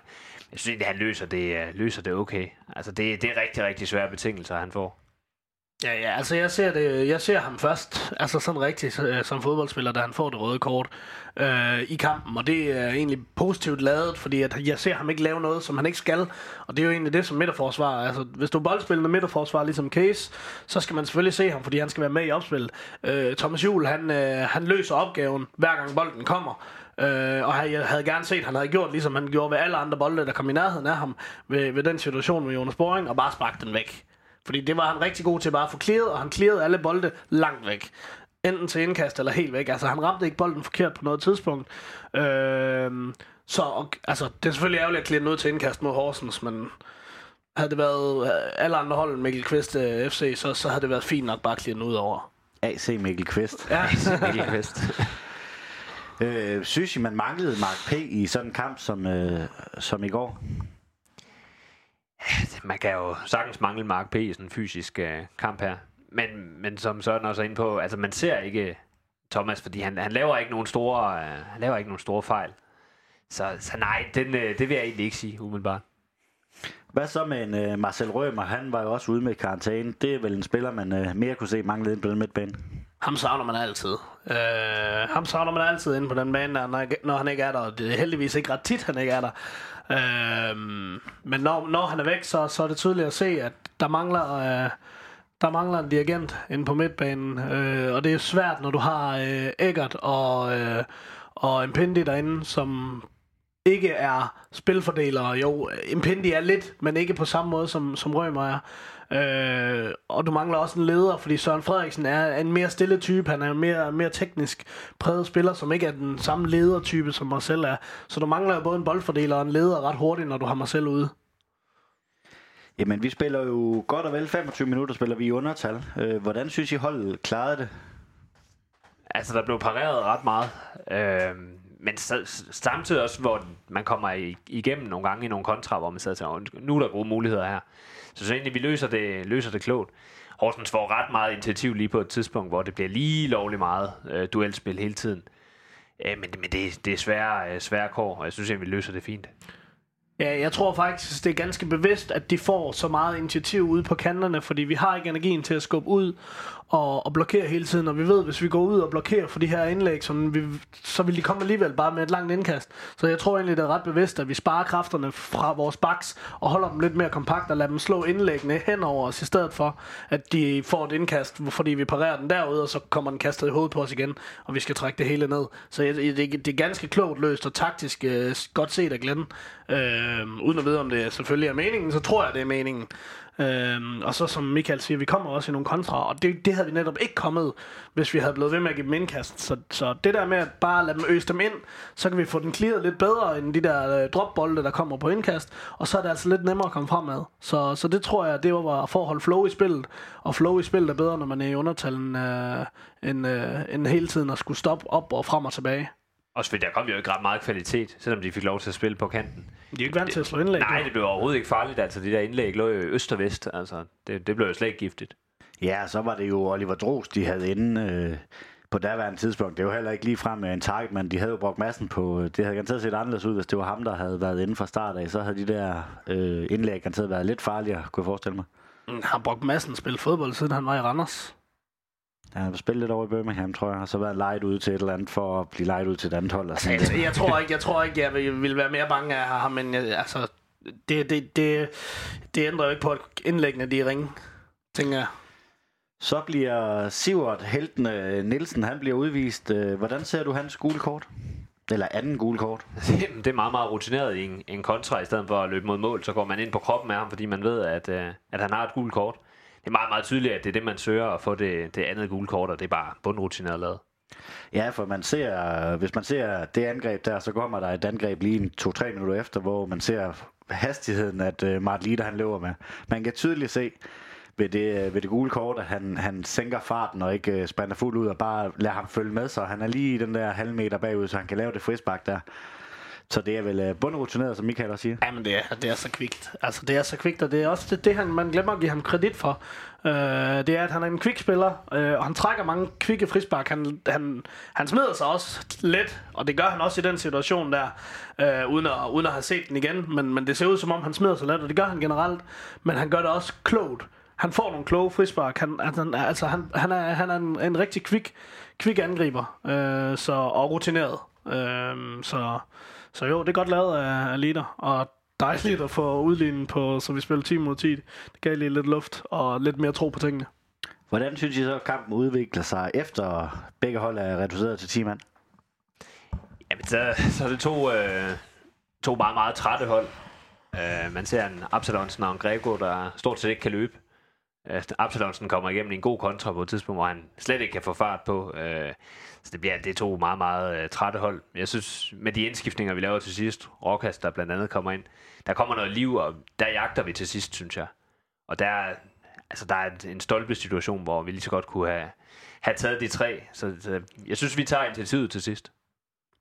jeg synes egentlig, han løser det, øh, løser det okay. Altså, det, det er rigtig, rigtig svære betingelser, han får. Ja, ja, altså jeg ser, det, øh, jeg ser ham først, altså sådan rigtigt øh, som fodboldspiller, da han får det røde kort øh, i kampen, og det er egentlig positivt lavet, fordi at jeg ser ham ikke lave noget, som han ikke skal, og det er jo egentlig det som midterforsvar, altså hvis du er boldspillende midterforsvar ligesom Case, så skal man selvfølgelig se ham, fordi han skal være med i opspillet. Øh, Thomas Juhl, han, øh, han løser opgaven, hver gang bolden kommer, Øh, og jeg havde gerne set, at han havde gjort, ligesom han gjorde ved alle andre bolde, der kom i nærheden af ham, ved, ved den situation med Jonas Boring, og bare sparke den væk. Fordi det var han rigtig god til bare at få clearet, og han clearede alle bolde langt væk. Enten til indkast eller helt væk. Altså han ramte ikke bolden forkert på noget tidspunkt. Øh, så og, altså, det er selvfølgelig ærgerligt at cleare noget til indkast mod Horsens, men havde det været øh, alle andre hold end Mikkel Kvist uh, FC, så, så havde det været fint nok bare at cleare ud over. AC Mikkel Kvist. Ja, Mikkel Kvist. Øh, synes I, man manglede Mark P. i sådan en kamp som, øh, som i går? Man kan jo sagtens mangle Mark P. i sådan en fysisk øh, kamp her. Men, men som sådan også er inde på, altså man ser ikke Thomas, fordi han, han laver ikke nogen store, øh, han laver ikke nogen store fejl. Så, så nej, den, øh, det vil jeg egentlig ikke sige umiddelbart. Hvad så med en øh, Marcel Rømer? Han var jo også ude med karantæne. Det er vel en spiller, man øh, mere kunne se manglede ind på den midtbane. Ham savner man altid. Øh, ham savner man altid inde på den bane, når, når han ikke er der. Og det er heldigvis ikke ret tit, han ikke er der. Øh, men når, når han er væk, så, så er det tydeligt at se, at der mangler... Øh, der mangler en dirigent inde på midtbanen, øh, og det er svært, når du har øh, Eggert og, øh, og Impendi derinde, som ikke er spilfordelere. Jo, Impendi er lidt, men ikke på samme måde, som, som Rømer er. Øh, og du mangler også en leder, fordi Søren Frederiksen er en mere stille type. Han er en mere, mere teknisk præget spiller, som ikke er den samme ledertype, som Marcel er. Så du mangler jo både en boldfordeler og en leder ret hurtigt, når du har Marcel ude. Jamen, vi spiller jo godt og vel 25 minutter, spiller vi i undertal. Øh, hvordan synes I holdet klarede det? Altså, der blev pareret ret meget. Øh, men samtidig også, hvor man kommer igennem nogle gange i nogle kontra, hvor man sidder og nu er der gode muligheder her. Så så egentlig, vi løser det, løser det klogt. Horsens får ret meget initiativ lige på et tidspunkt, hvor det bliver lige lovligt meget øh, duelspil hele tiden. Øh, men men det, det er svære, øh, svære kår, og jeg synes egentlig, vi løser det fint. Ja, jeg tror faktisk, det er ganske bevidst, at de får så meget initiativ ude på kanterne, fordi vi har ikke energien til at skubbe ud og, og blokere hele tiden, og vi ved, hvis vi går ud og blokerer for de her indlæg, så, vi, så vil de komme alligevel bare med et langt indkast. Så jeg tror egentlig, det er ret bevidst, at vi sparer kræfterne fra vores baks og holder dem lidt mere kompakt og lader dem slå indlæggene henover os, i stedet for, at de får et indkast, fordi vi parerer den derude, og så kommer den kastet i hovedet på os igen, og vi skal trække det hele ned. Så det, det, det er ganske klogt løst og taktisk øh, godt set af Glenn. Øh, uden at vide, om det selvfølgelig er meningen, så tror jeg, det er meningen. Øhm, og så som Michael siger, vi kommer også i nogle kontra, og det, det havde vi netop ikke kommet, hvis vi havde blevet ved med at give dem indkast. Så, så det der med at bare lade dem øse dem ind, så kan vi få den clearet lidt bedre end de der øh, dropbolde, der kommer på indkast, og så er det altså lidt nemmere at komme fremad. Så, så det tror jeg, det var for at holde flow i spillet, og flow i spillet er bedre, når man er i undertalen, øh, end, øh, end hele tiden at skulle stoppe op og frem og tilbage. Også fordi der kom jo ikke ret meget kvalitet, selvom de fik lov til at spille på kanten. De er ikke vant til at slå indlæg. Nej, det blev overhovedet ikke farligt. Altså, de der indlæg lå jo øst og vest. Altså, det, det blev jo slet ikke giftigt. Ja, så var det jo Oliver Dros, de havde inde øh, på daværende tidspunkt. Det var heller ikke lige frem med en target, men de havde jo brugt massen på... Det havde garanteret set anderledes ud, hvis det var ham, der havde været inde fra start af. Så havde de der øh, indlæg garanteret været lidt farligere, kunne jeg forestille mig. Han har brugt massen spillet fodbold, siden han var i Randers. Ja, han har spillet lidt over i Birmingham, tror jeg, og så været lejet ud til et eller andet for at blive lejet ud til et andet hold. Altså, jeg, jeg, tror ikke, jeg tror ikke, jeg vil, vil være mere bange af ham, men jeg, altså, det, det, det, det ændrer jo ikke på, at indlæggene de ringe, tænker jeg. Så bliver Sivert Helten Nielsen, han bliver udvist. Øh, hvordan ser du hans gule kort? Eller anden gule kort? Det er meget, meget rutineret i en, en kontra, i stedet for at løbe mod mål, så går man ind på kroppen af ham, fordi man ved, at, øh, at han har et gult kort det er meget, meget tydeligt, at det er det, man søger at få det, det andet gule kort, og det er bare bundrutineret lavet. Ja, for man ser, hvis man ser det angreb der, så kommer der et angreb lige en 2-3 minutter efter, hvor man ser hastigheden, at øh, uh, Mart Lider, han løber med. Man kan tydeligt se ved det, øh, ved det gule kort, at han, han sænker farten og ikke uh, sprinter fuldt ud og bare lader ham følge med, så han er lige den der halv meter bagud, så han kan lave det frisbak der. Så det er vel øh, bundrutineret, som Michael også siger? Ja, men det er, det er så kvikt. Altså, det er så kvikt, og det er også det, det han, man glemmer at give ham kredit for. Øh, det er, at han er en kvikspiller, øh, og han trækker mange kvikke frispark. Han, han, han smider sig også let, og det gør han også i den situation der, øh, uden, at, uden at have set den igen. Men, men det ser ud som om, han smider sig let, og det gør han generelt. Men han gør det også klogt. Han får nogle kloge frispark. Han, han, altså, han, han er, han er en, en rigtig kvik, kvik angriber, øh, så, og rutineret. Øh, så så jo, det er godt lavet af, Lider, og dejligt at få udlignet på, så vi spiller 10 mod 10. Det gav lige lidt luft og lidt mere tro på tingene. Hvordan synes I så, at kampen udvikler sig, efter begge hold er reduceret til 10 mand? Jamen, så, så er det to, øh, to meget, meget trætte hold. Øh, man ser en Absalonsen og en Grego, der stort set ikke kan løbe. Øh, Absalonsen kommer igennem en god kontra på et tidspunkt, hvor han slet ikke kan få fart på. Øh, så det bliver det to meget, meget øh, trætte hold. Jeg synes, med de indskiftninger, vi laver til sidst, Rokas, der blandt andet kommer ind, der kommer noget liv, og der jagter vi til sidst, synes jeg. Og der, altså, der er en stolpe situation, hvor vi lige så godt kunne have, have taget de tre. Så, så jeg synes, vi tager initiativet til sidst.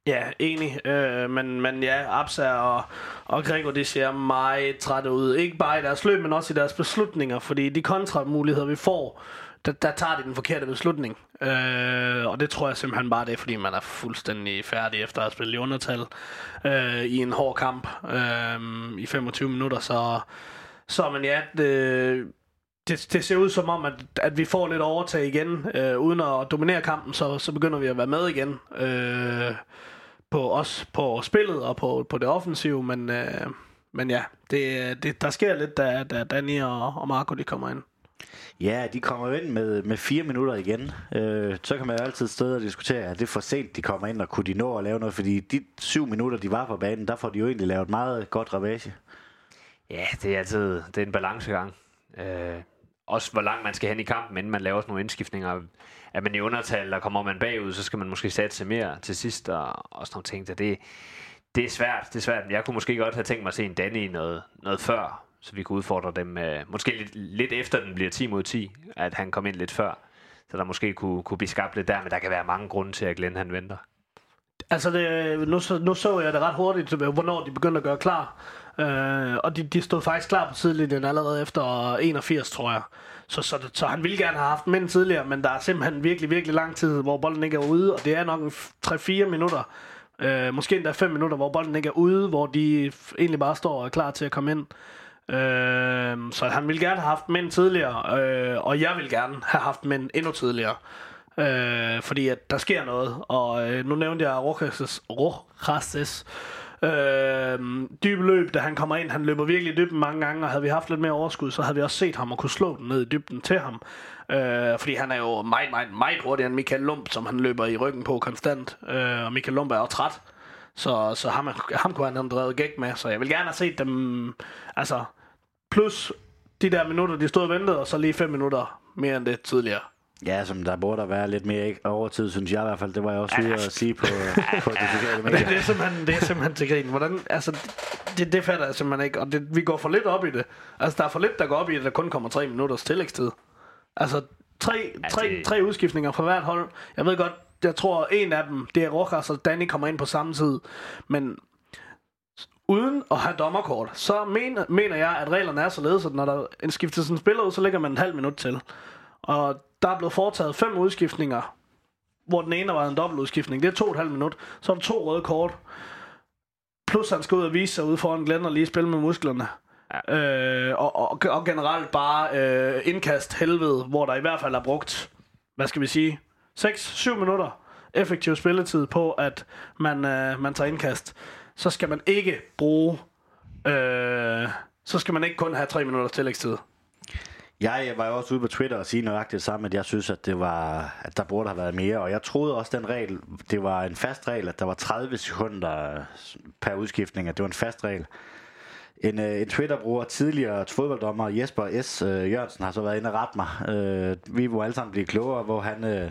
Ja, enig. Øh, men, men ja, Absa og, og Gregor, de ser meget trætte ud. Ikke bare i deres løb, men også i deres beslutninger. Fordi de kontramuligheder, vi får, der, der tager de den forkerte beslutning. Øh, og det tror jeg simpelthen bare, det er, fordi man er fuldstændig færdig efter at have spillet i undertal øh, i en hård kamp øh, i 25 minutter. Så, så men ja, det, det, det ser ud som om, at, at vi får lidt overtag igen. Øh, uden at dominere kampen, så, så begynder vi at være med igen. Øh, på os på spillet og på, på det offensive, men, øh, men ja, det, det, der sker lidt, da, da Danny og, og Marco de kommer ind. Ja, de kommer ind med, med fire minutter igen. Øh, så kan man jo altid stå og diskutere, at det er for sent, de kommer ind, og kunne de nå at lave noget? Fordi de syv minutter, de var på banen, der får de jo egentlig lavet meget godt ravage. Ja, det er altid det er en balancegang. Øh, også hvor langt man skal hen i kampen, inden man laver sådan nogle indskiftninger. Er man i undertal, og kommer man bagud, så skal man måske satse mere til sidst, og, og sådan nogle ting. Så det, det er svært, det er svært. Jeg kunne måske godt have tænkt mig at se en Danny noget, noget før, så vi kunne udfordre dem, øh, måske lidt, lidt efter den bliver 10 mod 10, at han kom ind lidt før. Så der måske kunne, kunne blive skabt lidt der, men der kan være mange grunde til, at Glenn han venter. Altså, det, nu, så, nu så jeg det ret hurtigt, hvornår de begyndte at gøre klar. Øh, og de, de stod faktisk klar på sidelinjen allerede efter 81, tror jeg. Så, så, så han ville gerne have haft mænd tidligere, men der er simpelthen virkelig, virkelig lang tid, hvor bolden ikke er ude, og det er nok 3-4 minutter, øh, måske endda 5 minutter, hvor bolden ikke er ude, hvor de egentlig bare står og er klar til at komme ind. Øh, så han ville gerne have haft mænd tidligere, øh, og jeg vil gerne have haft mænd endnu tidligere. Øh, fordi at der sker noget, og øh, nu nævnte jeg Rojas, Rojas Øh, dybe løb, da han kommer ind, han løber virkelig i dybden mange gange, og havde vi haft lidt mere overskud, så havde vi også set ham og kunne slå den ned i dybden til ham. Øh, fordi han er jo meget, meget, meget hurtigere end Michael Lump, som han løber i ryggen på konstant. Øh, og Michael Lump er jo træt, så, så ham, ham kunne han have drevet gæk med. Så jeg vil gerne have set dem, altså, plus de der minutter, de stod og ventede, og så lige fem minutter mere end det tidligere. Ja, som der burde der være lidt mere overtid, synes jeg i hvert fald. Det var jeg også ude at sige på, på de sociale medier. Det, det, er simpelthen, det er simpelthen til grin. Hvordan, altså, det, det fatter jeg simpelthen ikke. Og det, vi går for lidt op i det. Altså, der er for lidt, der går op i det, der kun kommer tre minutters tillægstid. Altså, tre, tre, tre udskiftninger fra hvert hold. Jeg ved godt, jeg tror, en af dem, det er Rojas og Danny kommer ind på samme tid. Men uden at have dommerkort, så mener, mener jeg, at reglerne er således, at når der sådan en spiller ud, så lægger man en halv minut til. Og der er blevet foretaget fem udskiftninger, hvor den ene var en dobbeltudskiftning. Det er to og et halvt minut. Så er der to røde kort. Plus han skal ud og vise sig ude foran Glenn og lige spille med musklerne. Ja. Øh, og, og, og generelt bare øh, indkast helvede, hvor der i hvert fald er brugt, hvad skal vi sige, 6-7 minutter effektiv spilletid på, at man, øh, man tager indkast. Så skal man ikke bruge, øh, så skal man ikke kun have 3 minutter tillægstid. Jeg var jo også ude på Twitter og sige nøjagtigt det samme, at jeg synes, at, det var, at der burde have været mere. Og jeg troede også, at den regel, det var en fast regel, at der var 30 sekunder per udskiftning, at det var en fast regel. En, øh, en Twitter-bruger, tidligere fodbolddommer Jesper S. Øh, Jørgensen, har så været inde og rette mig. Øh, vi må alle sammen blive klogere, hvor han... Øh,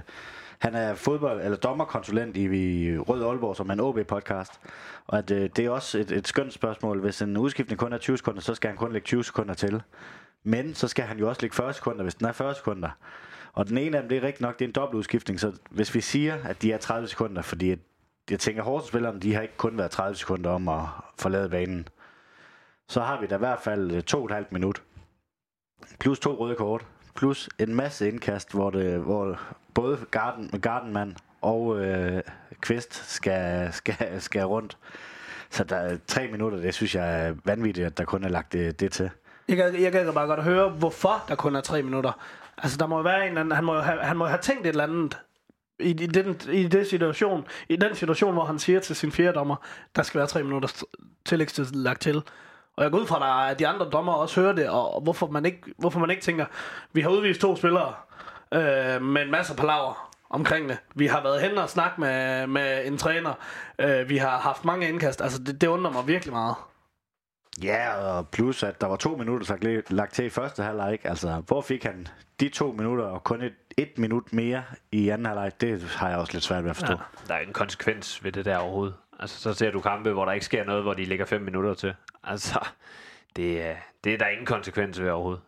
han er fodbold eller dommerkonsulent i, i Rød Aalborg, som er en OB-podcast. Og at, øh, det er også et, et skønt spørgsmål. Hvis en udskiftning kun er 20 sekunder, så skal han kun lægge 20 sekunder til. Men så skal han jo også ligge 40 sekunder, hvis den er 40 sekunder. Og den ene af dem, det er rigtigt nok, det er en dobbelt udskiftning. Så hvis vi siger, at de er 30 sekunder, fordi at, jeg tænker, Horsens-spillerne, de har ikke kun været 30 sekunder om at forlade banen. Så har vi da i hvert fald øh, to og et halvt minut. Plus to røde kort. Plus en masse indkast, hvor, det, hvor både Garden, Gardenman og øh, Kvist skal, skal, skal rundt. Så der er tre minutter, det synes jeg er vanvittigt, at der kun er lagt det, det til. Jeg kan, jeg kan bare godt høre, hvorfor der kun er tre minutter. Altså, der må jo være en anden, han må jo have, han må have tænkt et eller andet i, i, den, i, den situation, i den situation, hvor han siger til sin fjerde dommer, der skal være tre minutter tillægstid lagt til. Og jeg går ud fra, at de andre dommer også hører det, og hvorfor man ikke, hvorfor man ikke tænker, vi har udvist to spillere øh, med en masse palaver omkring det. Vi har været hen og snakket med, med en træner. Øh, vi har haft mange indkast. Altså, det, det undrer mig virkelig meget. Ja, og plus at der var to minutter lagt, lagt til i første halvleg. Altså, hvor fik han de to minutter og kun et, et minut mere i anden halvleg? Det har jeg også lidt svært ved at forstå. Ja, der er en konsekvens ved det der overhovedet. Altså, så ser du kampe, hvor der ikke sker noget, hvor de ligger fem minutter til. Altså, det, det er der ingen konsekvens ved overhovedet.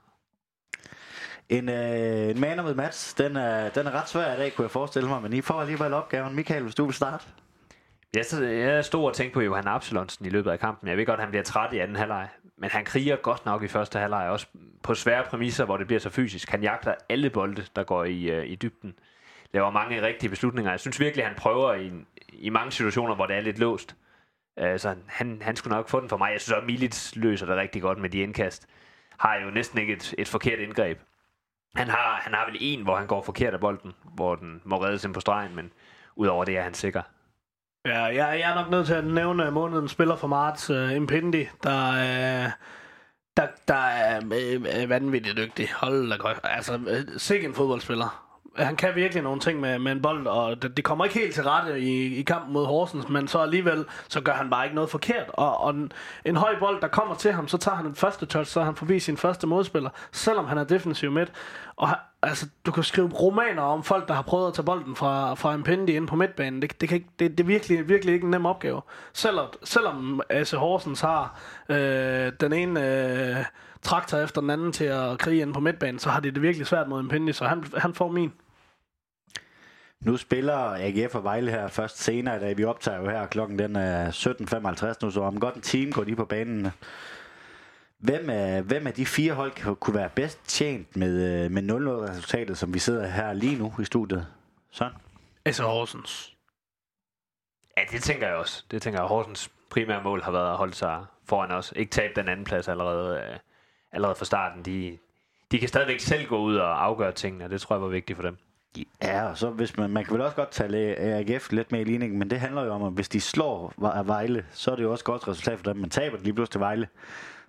En, øh, en man med match, den er, den er ret svær i dag, kunne jeg forestille mig, men I får alligevel opgaven. Michael, hvis du vil starte. Jeg, jeg stod og tænkte på Johan Absalonsen i løbet af kampen. Jeg ved godt, at han bliver træt i anden halvleg. Men han kriger godt nok i første halvleg. Også på svære præmisser, hvor det bliver så fysisk. Han jagter alle bolde, der går i, øh, i dybden. Laver mange rigtige beslutninger. Jeg synes virkelig, han prøver i, i mange situationer, hvor det er lidt låst. Øh, så han, han skulle nok få den for mig. Jeg synes også, Milits løser det rigtig godt med de indkast. Har jo næsten ikke et, et forkert indgreb. Han har, han har vel en, hvor han går forkert af bolden, hvor den må reddes ind på stregen, men udover det er han sikker. Ja, jeg, jeg er nok nødt til at nævne månedens spiller for marts, øh, uh, Impendi, der, uh, der, der er uh, vanvittigt dygtig. Hold da godt. Altså, uh, sikke en fodboldspiller. Han kan virkelig nogle ting med, med en bold, og det, det kommer ikke helt til rette i, i kampen mod Horsens, men så alligevel, så gør han bare ikke noget forkert. Og, og en, en høj bold, der kommer til ham, så tager han den første touch, så er han forbi sin første modspiller, selvom han er defensiv midt. Og altså, du kan skrive romaner om folk, der har prøvet at tage bolden fra, fra en pinde ind på midtbanen. Det, det, kan ikke, det, det er virkelig, virkelig ikke en nem opgave. Selvom, selvom AC Horsens har øh, den ene øh, traktor efter den anden til at krige ind på midtbanen, så har de det virkelig svært mod en pinde, så han, han får min. Nu spiller AGF og Vejle her først senere, da vi optager jo her. Klokken den er 17.55 nu, så om godt en time går de på banen. Hvem af, hvem af de fire hold kunne være bedst tjent med, med 0-0-resultatet, som vi sidder her lige nu i studiet? Sådan. Altså Horsens. Ja, det tænker jeg også. Det tænker jeg, Horsens primære mål har været at holde sig foran os. Ikke tabe den anden plads allerede, øh, allerede fra starten. De, de kan stadigvæk selv gå ud og afgøre tingene, og det tror jeg var vigtigt for dem. Ja, og så hvis man, man kan vel også godt tale AGF lidt med i ligningen, men det handler jo om, at hvis de slår Vejle, så er det jo også et godt resultat for dem. Man taber lige pludselig til Vejle,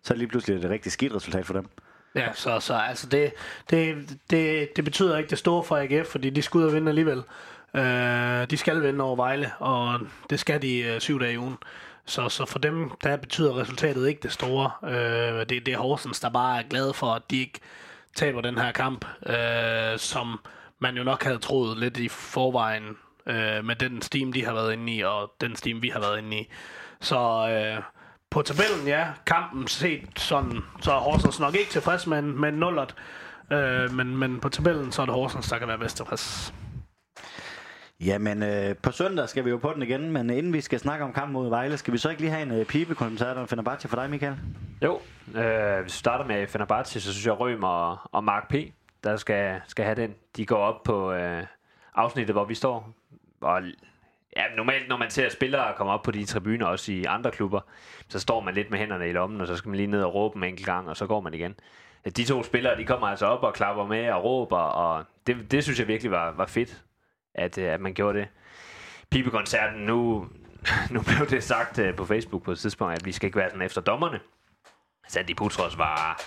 så er det lige pludselig et rigtig skidt resultat for dem. Ja, så, så altså det, det, det, det betyder ikke det store for AGF, fordi de skal ud og vinde alligevel. Øh, de skal vinde over Vejle, og det skal de øh, syv dage i ugen. Så, så for dem, der betyder resultatet ikke det store. Øh, det, det er Horsens, der bare er glad for, at de ikke taber den her kamp, øh, som man jo nok havde troet lidt i forvejen uh, med den steam, de har været inde i, og den steam, vi har været inde i. Så uh, på tabellen, ja, kampen set sådan, så er Horsens nok ikke tilfreds med, med en nullert. Uh, men, men på tabellen, så er det Horsens, der kan være bedst tilfreds. Jamen, øh, på søndag skal vi jo på den igen, men inden vi skal snakke om kampen mod Vejle, skal vi så ikke lige have en øh, pibekoncert om Fenerbahce for dig, Michael? Jo, øh, hvis vi starter med Fenerbahce, så synes jeg, Røm og, og Mark P., der skal, skal have den. De går op på øh, afsnittet, hvor vi står. Og ja, normalt, når man ser spillere komme op på de tribuner, også i andre klubber, så står man lidt med hænderne i lommen, og så skal man lige ned og råbe en enkelt gang, og så går man igen. De to spillere, de kommer altså op og klapper med og råber, og det, det synes jeg virkelig var, var fedt at, øh, at man gjorde det. Pibekoncerten, nu, nu blev det sagt øh, på Facebook på et tidspunkt, at vi skal ikke være sådan efter dommerne. Sandy Putros var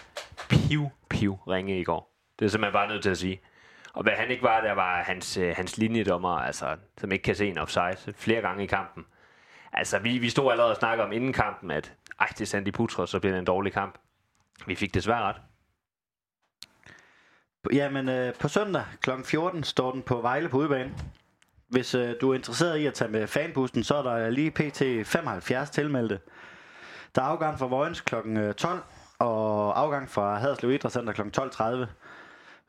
piv, piv ringe i går. Det er simpelthen bare nødt til at sige. Og hvad han ikke var, der var hans, øh, hans linjedommer, altså, som ikke kan se en offside flere gange i kampen. Altså, vi, vi stod allerede og snakkede om inden kampen, at ej, det er Sandy Putros, så bliver det en dårlig kamp. Vi fik desværre ret. Jamen, øh, på søndag kl. 14 står den på Vejle på udebane. Hvis øh, du er interesseret i at tage med fanbussen, så er der lige pt. 75 tilmeldte. Der er afgang fra Vojens kl. Øh, 12, og afgang fra Haderslev Idrætscenter kl. 12.30.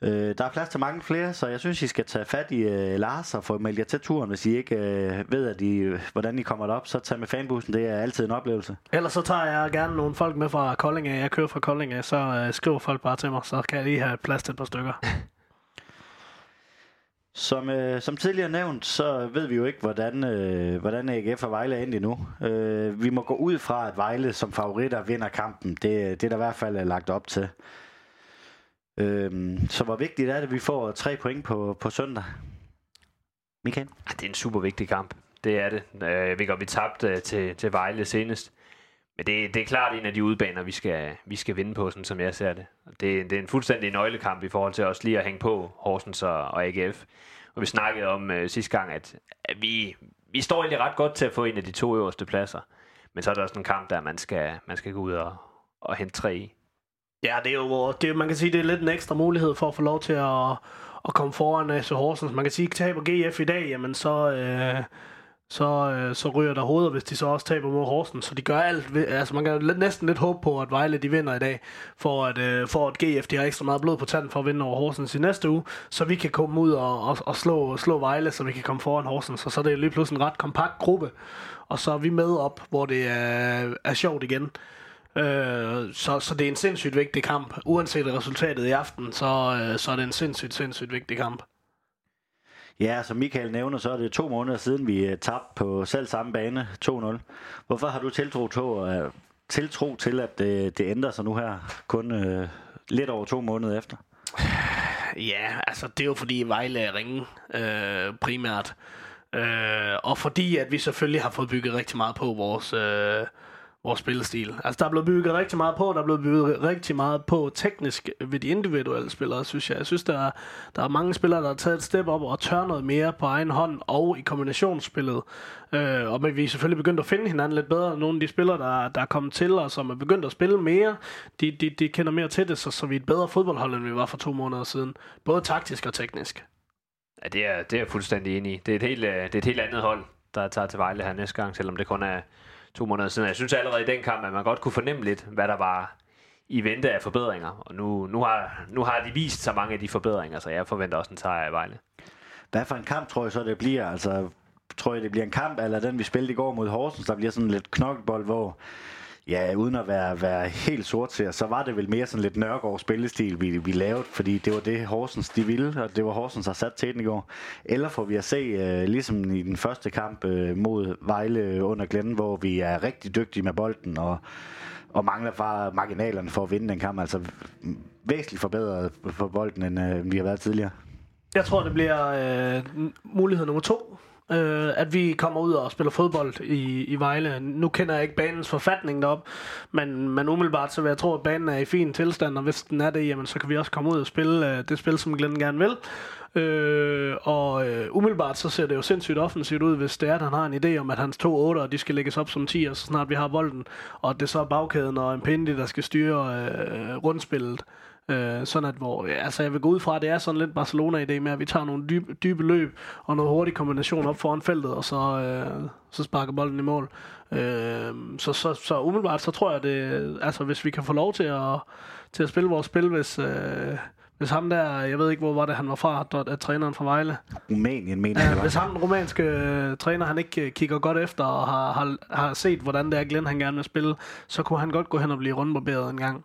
Øh, der er plads til mange flere, så jeg synes, I skal tage fat i øh, Lars og få meldt jer til turen, hvis I ikke øh, ved, at I, hvordan I kommer derop. Så tag med fanbussen, det er altid en oplevelse. Ellers så tager jeg gerne nogle folk med fra Kolding af. Jeg kører fra Kolding af, så øh, skriver folk bare til mig, så kan jeg lige have plads til et par stykker. Som, øh, som tidligere nævnt, så ved vi jo ikke, hvordan, øh, hvordan AGF og Vejle er endt endnu. Øh, vi må gå ud fra, at Vejle som favoritter vinder kampen. Det, det er der i hvert fald lagt op til. Øhm, så hvor vigtigt er det, at vi får tre point på, på søndag? Michael? Det er en super vigtig kamp. Det er det. Øh, vi går vi tabte øh, til, til Vejle senest. Men det, det er klart en af de udbaner, vi skal, vi skal vinde på, sådan som jeg ser det. det. Det er en fuldstændig nøglekamp i forhold til også lige at hænge på Horsens og, og AGF. Og vi snakkede om øh, sidste gang, at, at vi, vi står egentlig ret godt til at få en af de to øverste pladser. Men så er der også en kamp, der man skal, man skal gå ud og, og hente tre i. Ja, det er jo, det, man kan sige, det er lidt en ekstra mulighed for at få lov til at, at komme foran AC Horsens. Man kan sige, at taber GF i dag, jamen så, øh, så, øh, så ryger der hoveder, hvis de så også taber mod Horsens. Så de gør alt. Ved, altså man kan næsten lidt håbe på, at Vejle de vinder i dag, for at, øh, for at GF de har ekstra meget blod på tanden for at vinde over Horsens i næste uge, så vi kan komme ud og, og, og slå, slå Vejle, så vi kan komme foran Horsens. Og så er det lige pludselig en ret kompakt gruppe, og så er vi med op, hvor det er, er sjovt igen. Øh, så, så det er en sindssygt vigtig kamp. Uanset resultatet i aften, så, øh, så er det en sindssygt, sindssygt vigtig kamp. Ja, som Michael nævner, så er det to måneder siden, vi uh, tabte på selv samme bane 2-0. Hvorfor har du tiltro til, uh, tiltro til at det, det ændrer sig nu her, kun uh, lidt over to måneder efter? Ja, altså det er jo fordi Vejle er ringe øh, primært. Øh, og fordi at vi selvfølgelig har fået bygget rigtig meget på vores... Øh, vores spillestil. Altså, der er blevet bygget rigtig meget på, der er blevet bygget rigtig meget på teknisk ved de individuelle spillere, synes jeg. Jeg synes, der er, der er mange spillere, der har taget et step op og tør noget mere på egen hånd og i kombinationsspillet. Øh, og men vi er selvfølgelig begyndt at finde hinanden lidt bedre. Nogle af de spillere, der, der er kommet til og som er begyndt at spille mere, de, de, de kender mere til det, så, så vi er et bedre fodboldhold, end vi var for to måneder siden. Både taktisk og teknisk. Ja, det er, det er jeg fuldstændig enig i. Det er, et helt, øh, det er et helt andet hold, der tager til Vejle her næste gang, selvom det kun er to måneder siden. Jeg synes allerede i den kamp, at man godt kunne fornemme lidt, hvad der var i vente af forbedringer. Og nu, nu, har, nu har de vist så mange af de forbedringer, så jeg forventer også en sejr af Vejle. Hvad for en kamp tror jeg så, det bliver? Altså, tror jeg, det bliver en kamp, eller den vi spillede i går mod Horsens, der bliver sådan lidt knokkelbold, hvor Ja, uden at være, være helt sort til, så var det vel mere sådan lidt Nørgaard spillestil, vi, vi lavede, fordi det var det Horsens de ville, og det var Horsens, der sat til den i går. Eller får vi at se, øh, ligesom i den første kamp øh, mod Vejle under Glenn, hvor vi er rigtig dygtige med bolden, og, og mangler bare marginalerne for at vinde den kamp. Altså væsentligt forbedret for bolden, end øh, vi har været tidligere. Jeg tror, det bliver øh, mulighed nummer to øh, at vi kommer ud og spiller fodbold i, i Vejle. Nu kender jeg ikke banens forfatning derop, men, men umiddelbart så vil jeg tro, at banen er i fin tilstand, og hvis den er det, jamen, så kan vi også komme ud og spille øh, det spil, som Glenn gerne vil. Øh, og øh, umiddelbart så ser det jo sindssygt offensivt ud, hvis det er, at han har en idé om, at hans to otter, de skal lægges op som 10, og så snart vi har bolden, og det er så bagkæden og en pinde, der skal styre øh, rundspillet. Øh, sådan at, hvor, altså jeg vil gå ud fra, at det er sådan lidt Barcelona-idé med, at vi tager nogle dybe, dybe løb og noget hurtig kombination op foran feltet, og så, øh, så sparker bolden i mål. Øh, så, så, så umiddelbart, så tror jeg, det, altså hvis vi kan få lov til at, til at spille vores spil, hvis, øh, hvis ham der, jeg ved ikke, hvor var det, han var fra, der, at træneren fra Vejle. Rumænien, mener ja, jeg. Hvis ham, den romanske øh, træner, han ikke øh, kigger godt efter og har, har, har set, hvordan det er, Glenn han gerne vil spille, så kunne han godt gå hen og blive rundbarberet en gang.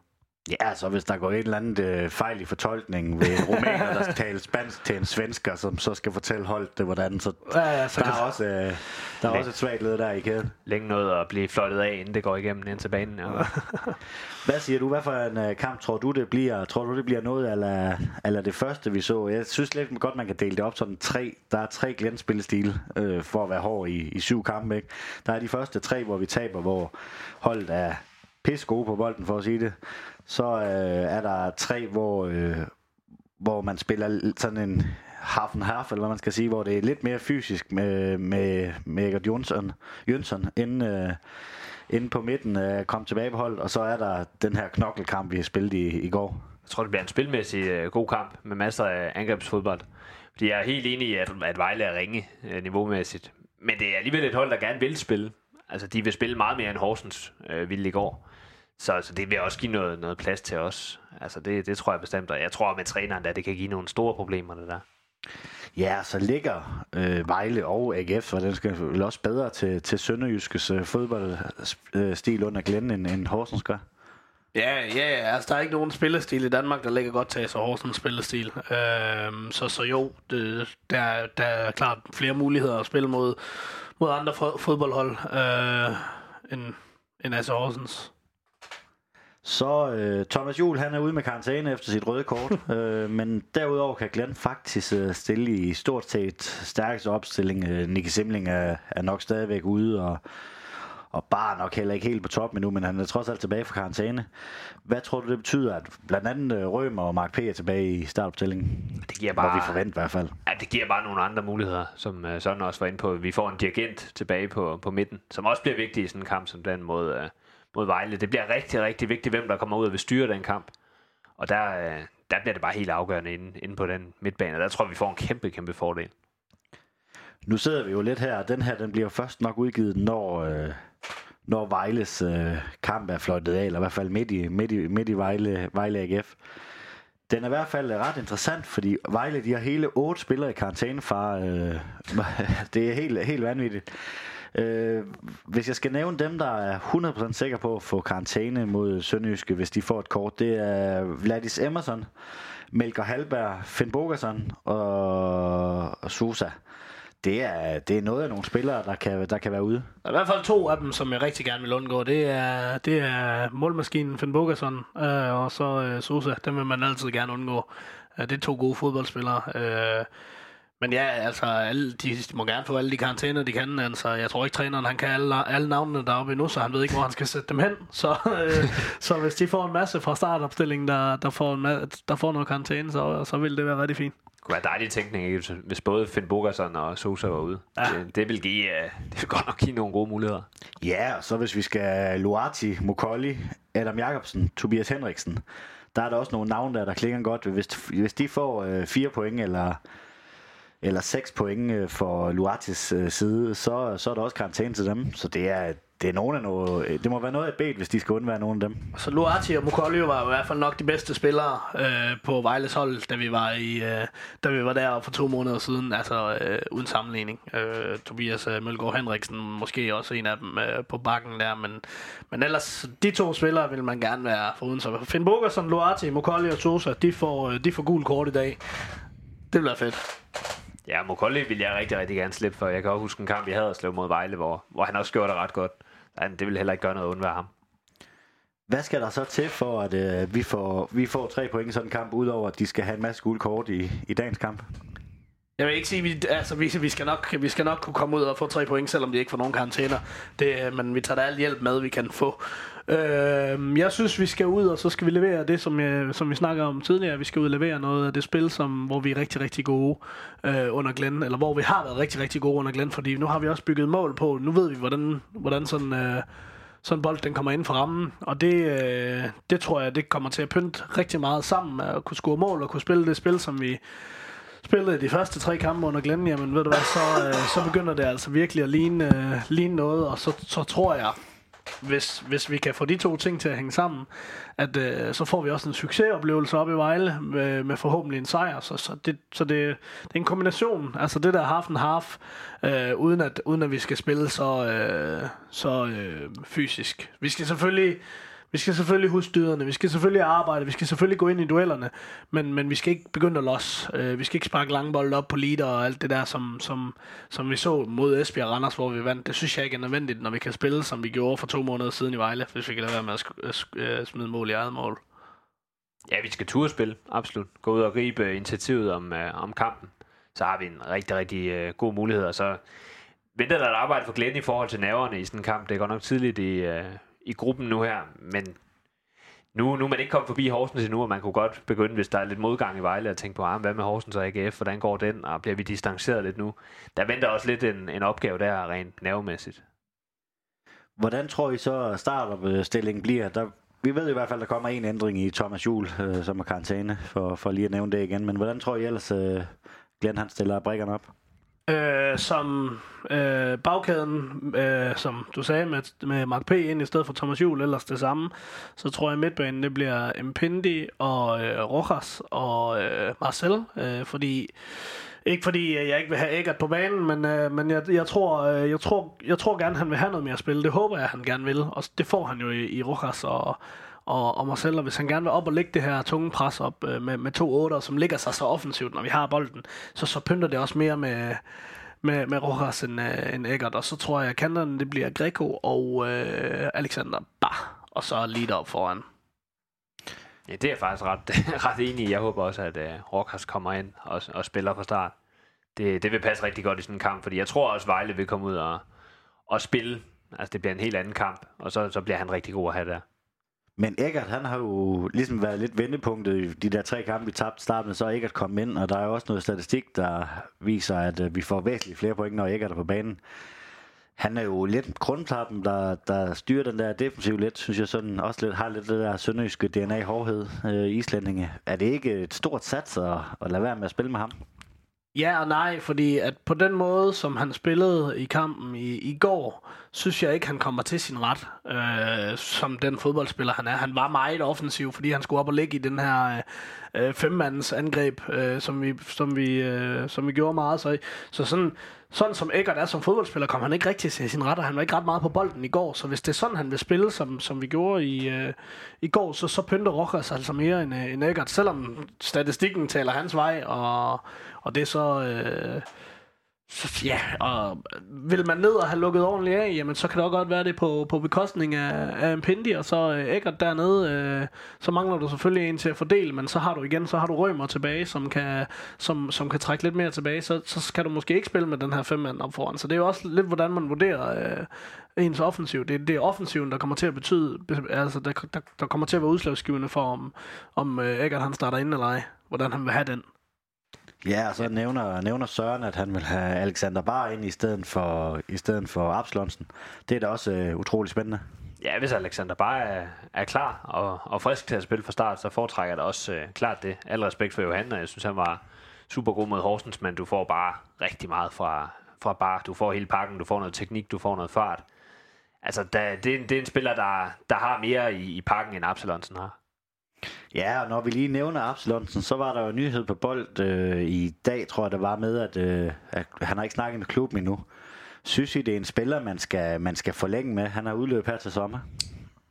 Ja, så hvis der går et eller andet øh, fejl i fortolkningen ved en romaner, der skal tale spansk til en svensker, som så skal fortælle holdet det, hvordan, så, ja, ja, så der, er også, øh, der er også et svagt led der i kæden. Længe noget at blive flottet af, inden det går igennem ind til banen. Ja. Hvad siger du? Hvad for en uh, kamp tror du, det bliver? Tror du, det bliver noget eller, eller det første, vi så? Jeg synes lidt godt, man kan dele det op sådan tre. Der er tre glænspillestil øh, for at være hård i, i syv kampe. Ikke? Der er de første tre, hvor vi taber, hvor holdet er pisse gode på bolden, for at sige det. Så øh, er der tre, hvor, øh, hvor man spiller sådan en half and half, eller hvad man skal sige, hvor det er lidt mere fysisk med, med, med Egert Jonsson, Jønsson inden, øh, inde på midten øh, kom tilbage på holdet, og så er der den her knokkelkamp, vi har spillet i, i går. Jeg tror, det bliver en spilmæssig øh, god kamp med masser af angrebsfodbold. Fordi jeg er helt enig i, at, at Vejle er ringe øh, niveaumæssigt. Men det er alligevel et hold, der gerne vil spille. Altså, de vil spille meget mere end Horsens øh, ville i går. Så, så det vil også give noget, noget plads til os. Altså det, det tror jeg bestemt, og jeg tror med træneren, at det kan give nogle store problemer, det der. Ja, så ligger øh, Vejle og AGF, og den skal vel også bedre til, til Sønderjyskes øh, fodboldstil under Glenn, end, end Horsens gør. Ja, ja, altså der er ikke nogen spillestil i Danmark, der ligger godt til sig Horsens spillestil. Øhm, så, så jo, det, der, der er klart flere muligheder at spille mod, mod andre fodboldhold øh, end, end altså Horsens. Så øh, Thomas Juhl, han er ude med karantæne efter sit røde kort, øh, men derudover kan Glenn faktisk øh, stille i stort set stærkeste opstilling. Øh, Nicky Simling er, er nok stadigvæk ude, og, og bare nok heller ikke helt på top endnu, men han er trods alt tilbage fra karantæne. Hvad tror du, det betyder, at blandt andet øh, Rømer og Mark P. er tilbage i startopstillingen? Det giver bare... Hvor vi forventer i hvert fald. Ja, det giver bare nogle andre muligheder, som uh, Søren også var inde på. Vi får en dirigent tilbage på, på midten, som også bliver vigtig i sådan en kamp som den mod... Mod Vejle. Det bliver rigtig, rigtig vigtigt, hvem der kommer ud og vil styre den kamp. Og der, øh, der bliver det bare helt afgørende inde, inde på den midtbane. Og der tror vi får en kæmpe, kæmpe fordel. Nu sidder vi jo lidt her, og den her den bliver først nok udgivet, når, øh, når Vejles øh, kamp er fløjtet af, eller i hvert fald midt i, midt i, midt i Vejle, Vejle AGF. Den er i hvert fald øh, ret interessant, fordi Vejle de har hele otte spillere i karantæne fra... Øh, det er helt, helt vanvittigt. Øh, hvis jeg skal nævne dem, der er 100% sikre på at få karantæne mod Sønderjyske, hvis de får et kort, det er Vladis Emerson, Melker Halberg, Finn Bogerson og, Susa Sosa. Det er, det er noget af nogle spillere, der kan, der kan være ude. Der er i hvert fald to af dem, som jeg rigtig gerne vil undgå. Det er, det er målmaskinen Finn Bogerson øh, og så øh, Sosa. Dem vil man altid gerne undgå. Øh, det er to gode fodboldspillere. Øh, men ja, altså, alle, de, de må gerne få alle de karantæner, de kan. Altså, jeg tror ikke, træneren han kan alle, alle navnene deroppe endnu, så han ved ikke, hvor han skal sætte dem hen. Så, øh, så hvis de får en masse fra startopstillingen, der, der, får, en, der får noget karantæne, så, så vil det være rigtig fint. Det kunne være dejlig tænkning, ikke? hvis både Finn Bogerson og Sosa var ude. Ja. Det, det, vil give, uh, det vil godt nok give nogle gode muligheder. Ja, og så hvis vi skal Luati, Mokolli, Adam Jacobsen, Tobias Henriksen, der er der også nogle navne der, der klinger godt. Hvis, hvis de får øh, fire point, eller eller 6 point øh, for Luatis øh, side, så, så er der også karantæne til dem. Så det er, det er nogen af noget, øh, det må være noget af bet, hvis de skal undvære nogen af dem. Så Luati og Mukolio var i hvert fald nok de bedste spillere øh, på Vejles hold, da vi var i, øh, da vi var der for to måneder siden, altså øh, uden sammenligning. Øh, Tobias øh, Mølgaard Henriksen måske også en af dem øh, på bakken der, men, men ellers de to spillere vil man gerne være foruden. Så Finn Bogerson, Luati, Mukolio og Sosa, de får, øh, de får gul kort i dag. Det bliver fedt. Ja, Mokolli vil jeg rigtig, rigtig gerne slippe for. Jeg kan også huske en kamp, vi havde slået mod Vejle, hvor, hvor han også gjorde det ret godt. Det vil heller ikke gøre noget at undvære ham. Hvad skal der så til for, at øh, vi, får, vi får tre point i sådan en kamp, udover at de skal have en masse gule kort i, i dagens kamp? Jeg vil ikke sige, vi, altså, vi, vi, skal nok, vi skal nok kunne komme ud og få tre point, selvom de ikke får nogen karantæner. Det, men vi tager da alt hjælp med, vi kan få. Øh, jeg synes, vi skal ud, og så skal vi levere det, som, jeg, som vi snakker om tidligere. Vi skal ud og levere noget af det spil, som, hvor vi er rigtig, rigtig gode øh, under Glenn, eller hvor vi har været rigtig, rigtig gode under Glenn, fordi nu har vi også bygget mål på. Nu ved vi, hvordan, hvordan sådan... Øh, sådan bold, den kommer ind for rammen. Og det, øh, det tror jeg, det kommer til at pynte rigtig meget sammen med at kunne score mål og kunne spille det spil, som vi spillede de første tre kampe under Glenn. Jamen ved du hvad, så, øh, så begynder det altså virkelig at ligne, øh, ligne noget, og så, så tror jeg, hvis, hvis vi kan få de to ting til at hænge sammen, at øh, så får vi også en succesoplevelse op i Vejle med, med forhåbentlig en sejr. Så, så, det, så det, det er en kombination. Altså det der half and half, øh, uden, at, uden at vi skal spille så, øh, så øh, fysisk. Vi skal selvfølgelig vi skal selvfølgelig huske dyderne, vi skal selvfølgelig arbejde, vi skal selvfølgelig gå ind i duellerne, men, men vi skal ikke begynde at losse. Øh, vi skal ikke sparke langbold op på leader og alt det der, som, som, som vi så mod Esbjerg og Randers, hvor vi vandt. Det synes jeg ikke er nødvendigt, når vi kan spille, som vi gjorde for to måneder siden i Vejle, hvis vi kan lade være med at smide mål i eget mål. Ja, vi skal turde spille, absolut. Gå ud og gribe initiativet om, øh, om kampen. Så har vi en rigtig, rigtig øh, god mulighed, og så venter der et arbejde for Glenn i forhold til nerverne i sådan en kamp. Det går nok tidligt i, øh, i gruppen nu her, men nu, nu er man ikke kommet forbi Horsens endnu, og man kunne godt begynde, hvis der er lidt modgang i Vejle, at tænke på, ah, hvad med Horsens og AGF, hvordan går den, og bliver vi distanceret lidt nu? Der venter også lidt en, en opgave der, rent nervemæssigt. Hvordan tror I så startopstillingen bliver? Der, vi ved i hvert fald, der kommer en ændring i Thomas Juhl, øh, som er karantæne, for, for lige at nævne det igen. Men hvordan tror I ellers, øh, Glenn han stiller brækkerne op? Øh, som øh, bagkæden, øh, som du sagde, med, med Mark P. ind i stedet for Thomas Juhl, ellers det samme, så tror jeg, at midtbanen det bliver Mpindi og øh, Rojas og øh, Marcel, øh, fordi ikke fordi øh, jeg ikke vil have Eggert på banen, men, øh, men jeg, jeg, tror, øh, jeg, tror, jeg tror gerne, han vil have noget mere at spille. Det håber jeg, han gerne vil. Og det får han jo i, i Rojas og, og, og Marcel, hvis han gerne vil op og lægge det her tunge pres op øh, med, med to otter, som ligger sig så offensivt, når vi har bolden, så, så pynter det også mere med, med, med Rojas end, øh, end Eggert. Og så tror jeg, at kanterne det bliver Greco og øh, Alexander Bah, og så lige op foran. Ja, det er jeg faktisk ret, ret enig i. Jeg håber også, at øh, Rojas kommer ind og, og spiller fra start. Det, det vil passe rigtig godt i sådan en kamp, fordi jeg tror også, Vejle vil komme ud og, og spille. Altså, det bliver en helt anden kamp, og så, så bliver han rigtig god at have der. Men Eggert, han har jo ligesom været lidt vendepunktet i de der tre kampe, vi tabte starten, så er Eggert kommet ind, og der er jo også noget statistik, der viser, at øh, vi får væsentligt flere point, når Eggert er på banen. Han er jo lidt grundtappen, der, der styrer den der defensiv lidt, synes jeg sådan, også lidt, har lidt det der sønderjyske DNA-hårdhed, øh, islændinge. Er det ikke et stort sats at, at lade være med at spille med ham? Ja og nej, fordi at på den måde, som han spillede i kampen i, i går, synes jeg ikke, han kommer til sin ret, øh, som den fodboldspiller han er. Han var meget offensiv, fordi han skulle op og ligge i den her øh, øh femmands angreb, øh, som, vi, som, vi, øh, som vi gjorde meget. Så, så sådan, sådan som Eggert er som fodboldspiller, kom han ikke rigtig til sin ret, og han var ikke ret meget på bolden i går. Så hvis det er sådan, han vil spille, som, som vi gjorde i, øh, i går, så, så pynter Rojas altså mere end, øh, end Eggert, selvom statistikken taler hans vej, og, og det er så... Øh, så, ja, og vil man ned og have lukket ordentligt af, jamen så kan det også godt være det på, på bekostning af, af en Pindi, og så øh, ægget dernede, øh, så mangler du selvfølgelig en til at fordele, men så har du igen, så har du Rømer tilbage, som kan, som, som kan trække lidt mere tilbage, så, så skal du måske ikke spille med den her femmand op foran. Så det er jo også lidt, hvordan man vurderer øh, ens offensiv. Det, det er offensiven, der kommer til at betyde, altså der, der, der kommer til at være udslagsgivende for, om, om øh, Eggert han starter ind eller ej, hvordan han vil have den. Ja, og så nævner, nævner Søren, at han vil have Alexander Bar ind i stedet for, i stedet for Abslonsen. Det er da også øh, utrolig spændende. Ja, hvis Alexander Bar er, er klar og, og frisk til at spille fra start, så foretrækker jeg da også øh, klart det. Al respekt for Johan, og jeg synes, han var super god mod Horsens, men du får bare rigtig meget fra, fra Bar. Du får hele pakken, du får noget teknik, du får noget fart. Altså, da, det, det er en spiller, der, der har mere i, i pakken, end Absalonsen har. Ja, og når vi lige nævner Absalonsen, så var der jo en nyhed på bold øh, i dag, tror jeg, der var med, at, øh, at han har ikke snakket med klubben endnu. Synes I, det er en spiller, man skal, man skal forlænge med? Han har udløb her til sommer.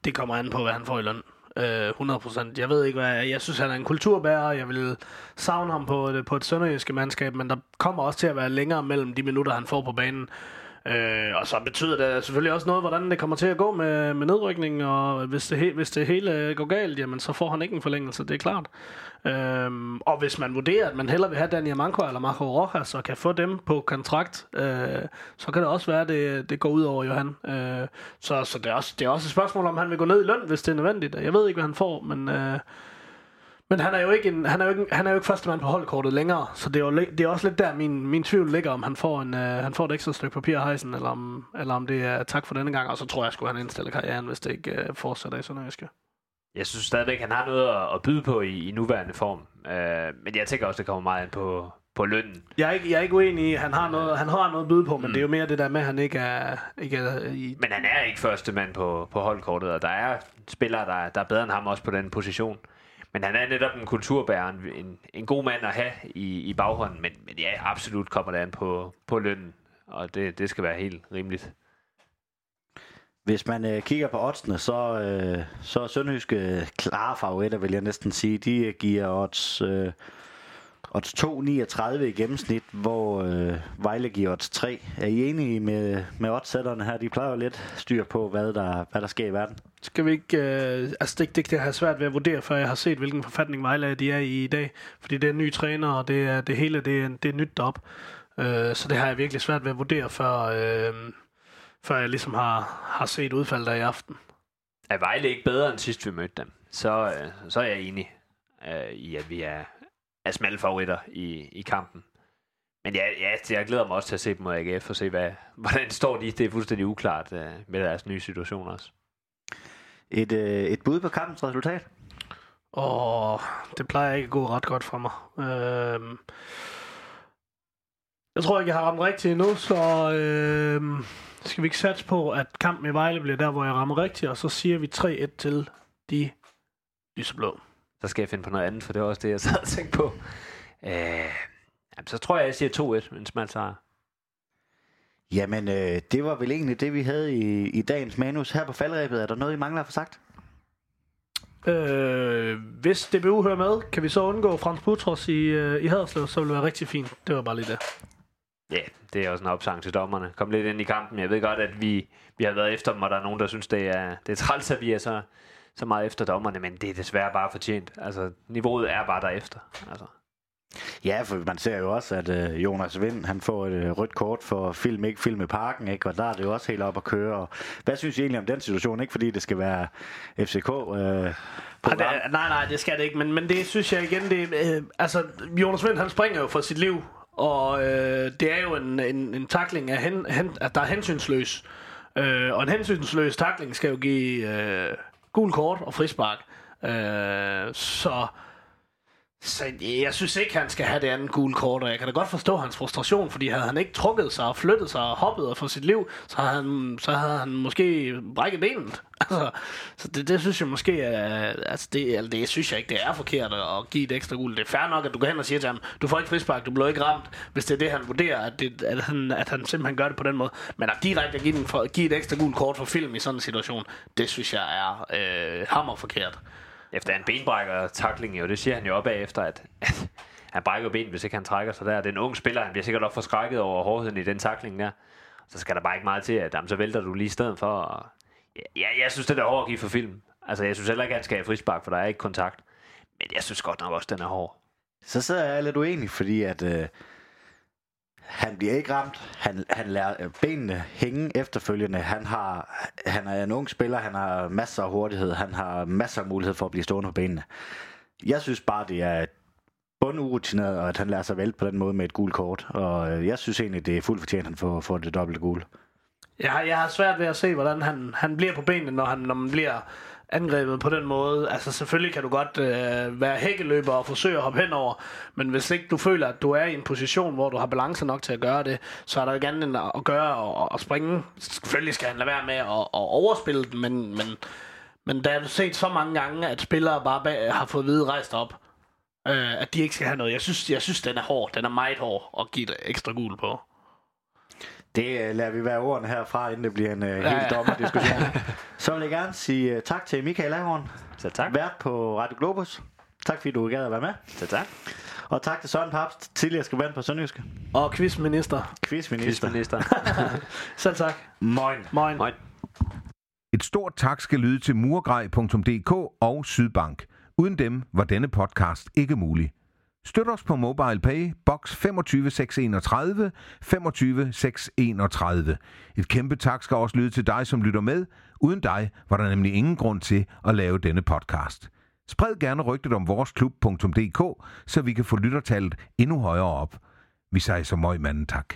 Det kommer an på, hvad han får i løn. Øh, 100%. Jeg ved ikke, hvad jeg, jeg synes, han er en kulturbærer. Jeg vil savne ham på, på et sønderjyske mandskab, men der kommer også til at være længere mellem de minutter, han får på banen. Øh, og så betyder det selvfølgelig også noget, hvordan det kommer til at gå med, med nedrykning, og hvis det, he, hvis det hele øh, går galt, jamen så får han ikke en forlængelse, det er klart. Øh, og hvis man vurderer, at man hellere vil have Daniel Manko eller Marco Rojas, og kan få dem på kontrakt, øh, så kan det også være, at det, det går ud over Johan. Øh, så så det, er også, det er også et spørgsmål, om han vil gå ned i løn, hvis det er nødvendigt. Jeg ved ikke, hvad han får, men... Øh, men han er jo ikke, en, han er jo ikke, han er jo ikke første mand på holdkortet længere, så det er, jo, det er også lidt der, min, min tvivl ligger, om han får, en, uh, han får et ekstra stykke papir af hejsen, eller om, eller om det er tak for denne gang, og så tror jeg, at han indstiller karrieren, hvis det ikke uh, fortsætter i Sønderjyske. Jeg synes stadigvæk, han har noget at, at byde på i, i nuværende form, uh, men jeg tænker også, det kommer meget ind på, på lønnen. Jeg er ikke, jeg er ikke uenig i, han har noget, han har noget at byde på, men mm. det er jo mere det der med, at han ikke er, ikke er i... Men han er ikke første mand på, på holdkortet, og der er spillere, der, der er bedre end ham også på den position. Men han er netop en kulturbærer, en, en god mand at have i, i baghånden, men, men ja, absolut kommer det an på, på lønnen, og det, det skal være helt rimeligt. Hvis man øh, kigger på oddsene, så, øh, så er Sønderjyske øh, klare favoritter, vil jeg næsten sige. De øh, giver odds øh, odds 2,39 i gennemsnit, hvor øh, Vejle giver odds 3. Er I enige med, med oddsætterne her? De plejer jo lidt styr på, hvad der, hvad der sker i verden. Skal vi ikke... Øh, altså, det, det, det har svært ved at vurdere, før jeg har set, hvilken forfatning Vejle de er i i dag. Fordi det er en ny træner, og det, er, det hele det er, det er nyt derop. Øh, så det har jeg virkelig svært ved at vurdere, før, øh, før jeg ligesom har, har set udfaldet der i aften. Er Vejle ikke bedre end sidst, vi mødte dem, så, øh, så er jeg enig øh, i, at vi er, er smalle favoritter i, i kampen. Men ja, ja, jeg glæder mig også til at se dem mod AGF og se, hvad, hvordan står de. Det er fuldstændig uklart uh, med deres nye situation også. Et, øh, et bud på kampens resultat? Åh, det plejer ikke at gå ret godt for mig. Øh, jeg tror ikke, jeg har ramt rigtigt endnu, så øh, skal vi ikke satse på, at kampen i Vejle bliver der, hvor jeg rammer rigtigt, og så siger vi 3-1 til de lyseblå så skal jeg finde på noget andet, for det var også det, jeg sad og tænkte på. Øh, jamen, så tror jeg, jeg siger 2-1, en smal sejr. Jamen, øh, det var vel egentlig det, vi havde i, i dagens manus. Her på faldrebet, er der noget, I mangler at få sagt? Øh, hvis DBU hører med, kan vi så undgå Frans Butros i, øh, i Haderslev, så vil det være rigtig fint. Det var bare lige det. Ja, yeah, det er også en opsang til dommerne. Kom lidt ind i kampen. Jeg ved godt, at vi, vi har været efter dem, og der er nogen, der synes, det er, det er træls, at vi er så så meget efter dommerne, men det er desværre bare fortjent. Altså, niveauet er bare derefter. Altså. Ja, for man ser jo også, at øh, Jonas Vind, han får et øh, rødt kort for film, ikke film i parken, ikke? og der er det jo også helt op at køre. Og hvad synes I egentlig om den situation? Ikke fordi det skal være FCK øh, på det, Nej, nej, det skal det ikke, men, men det synes jeg igen, det, øh, altså Jonas Vind, han springer jo for sit liv, og øh, det er jo en, en, en takling, af hen, hen, at der er hensynsløs. Øh, og en hensynsløs takling skal jo give... Øh, gul kort og frispark. Øh, så så øh, jeg synes ikke, han skal have det andet gule kort, og jeg kan da godt forstå hans frustration, fordi havde han ikke trukket sig og flyttet sig og hoppet for sit liv, så havde han, så havde han måske brækket benet. Altså, så det, det synes jeg måske er, altså det, altså det synes jeg ikke, det er forkert at give et ekstra gul. Det er fair nok, at du går hen og siger til ham, du får ikke frispark, du bliver ikke ramt, hvis det er det, han vurderer, at, det, at, han, at han simpelthen gør det på den måde. Men at direkte at give, den for, give et ekstra gul kort for film i sådan en situation, det synes jeg er øh, hammerforkert efter en benbrækker takling, jo, det siger han jo op af efter, at, at han brækker ben, hvis ikke han trækker sig der. Den unge spiller, han bliver sikkert også forskrækket over hårdheden i den takling der. Så skal der bare ikke meget til, at jamen, så vælter du lige i stedet for. Og, ja, jeg synes, det er hårdt at give for film. Altså, jeg synes heller ikke, at han skal have frispark, for der er ikke kontakt. Men jeg synes godt nok også, den er hård. Så sidder jeg lidt uenig, fordi at... Øh han bliver ikke ramt. Han, han lader øh, benene hænge efterfølgende. Han, har, han er en ung spiller. Han har masser af hurtighed. Han har masser af mulighed for at blive stående på benene. Jeg synes bare, det er bundurutineret, og at han lader sig vælte på den måde med et gult kort. Og øh, jeg synes egentlig, det er fuldt fortjent, at han får, får det dobbelte gule. Jeg har, jeg har svært ved at se, hvordan han, han bliver på benene, når, han, når man bliver angrebet på den måde. Altså selvfølgelig kan du godt øh, være hækkeløber og forsøge at hoppe henover, men hvis ikke du føler, at du er i en position, hvor du har balance nok til at gøre det, så er der jo gerne at gøre og, og springe. Selvfølgelig skal han lade være med at, at overspille den, men, men, men der er du set så mange gange, at spillere bare bag, har fået hvide rejst op, øh, at de ikke skal have noget. Jeg synes, jeg synes, den er hård. Den er meget hård at give det ekstra gul på. Det uh, lader vi være ordene herfra, inden det bliver en uh, helt ja, ja. dommerdiskussion. Så vil jeg gerne sige uh, tak til Michael Ahorn. Så tak. Vært på Radio Globus. Tak fordi du gad at være med. Så tak. Og tak til Søren Papst, tidligere skribent på Sønderjyske. Og quizminister. Quizminister. Quizminister. Selv tak. Moin. Moin. Moin. Et stort tak skal lyde til murgrej.dk og Sydbank. Uden dem var denne podcast ikke mulig. Støt os på MobilePay, box 25631, 25631. Et kæmpe tak skal også lyde til dig, som lytter med. Uden dig var der nemlig ingen grund til at lave denne podcast. Spred gerne rygtet om voresklub.dk, så vi kan få lyttertallet endnu højere op. Vi siger så møg manden tak.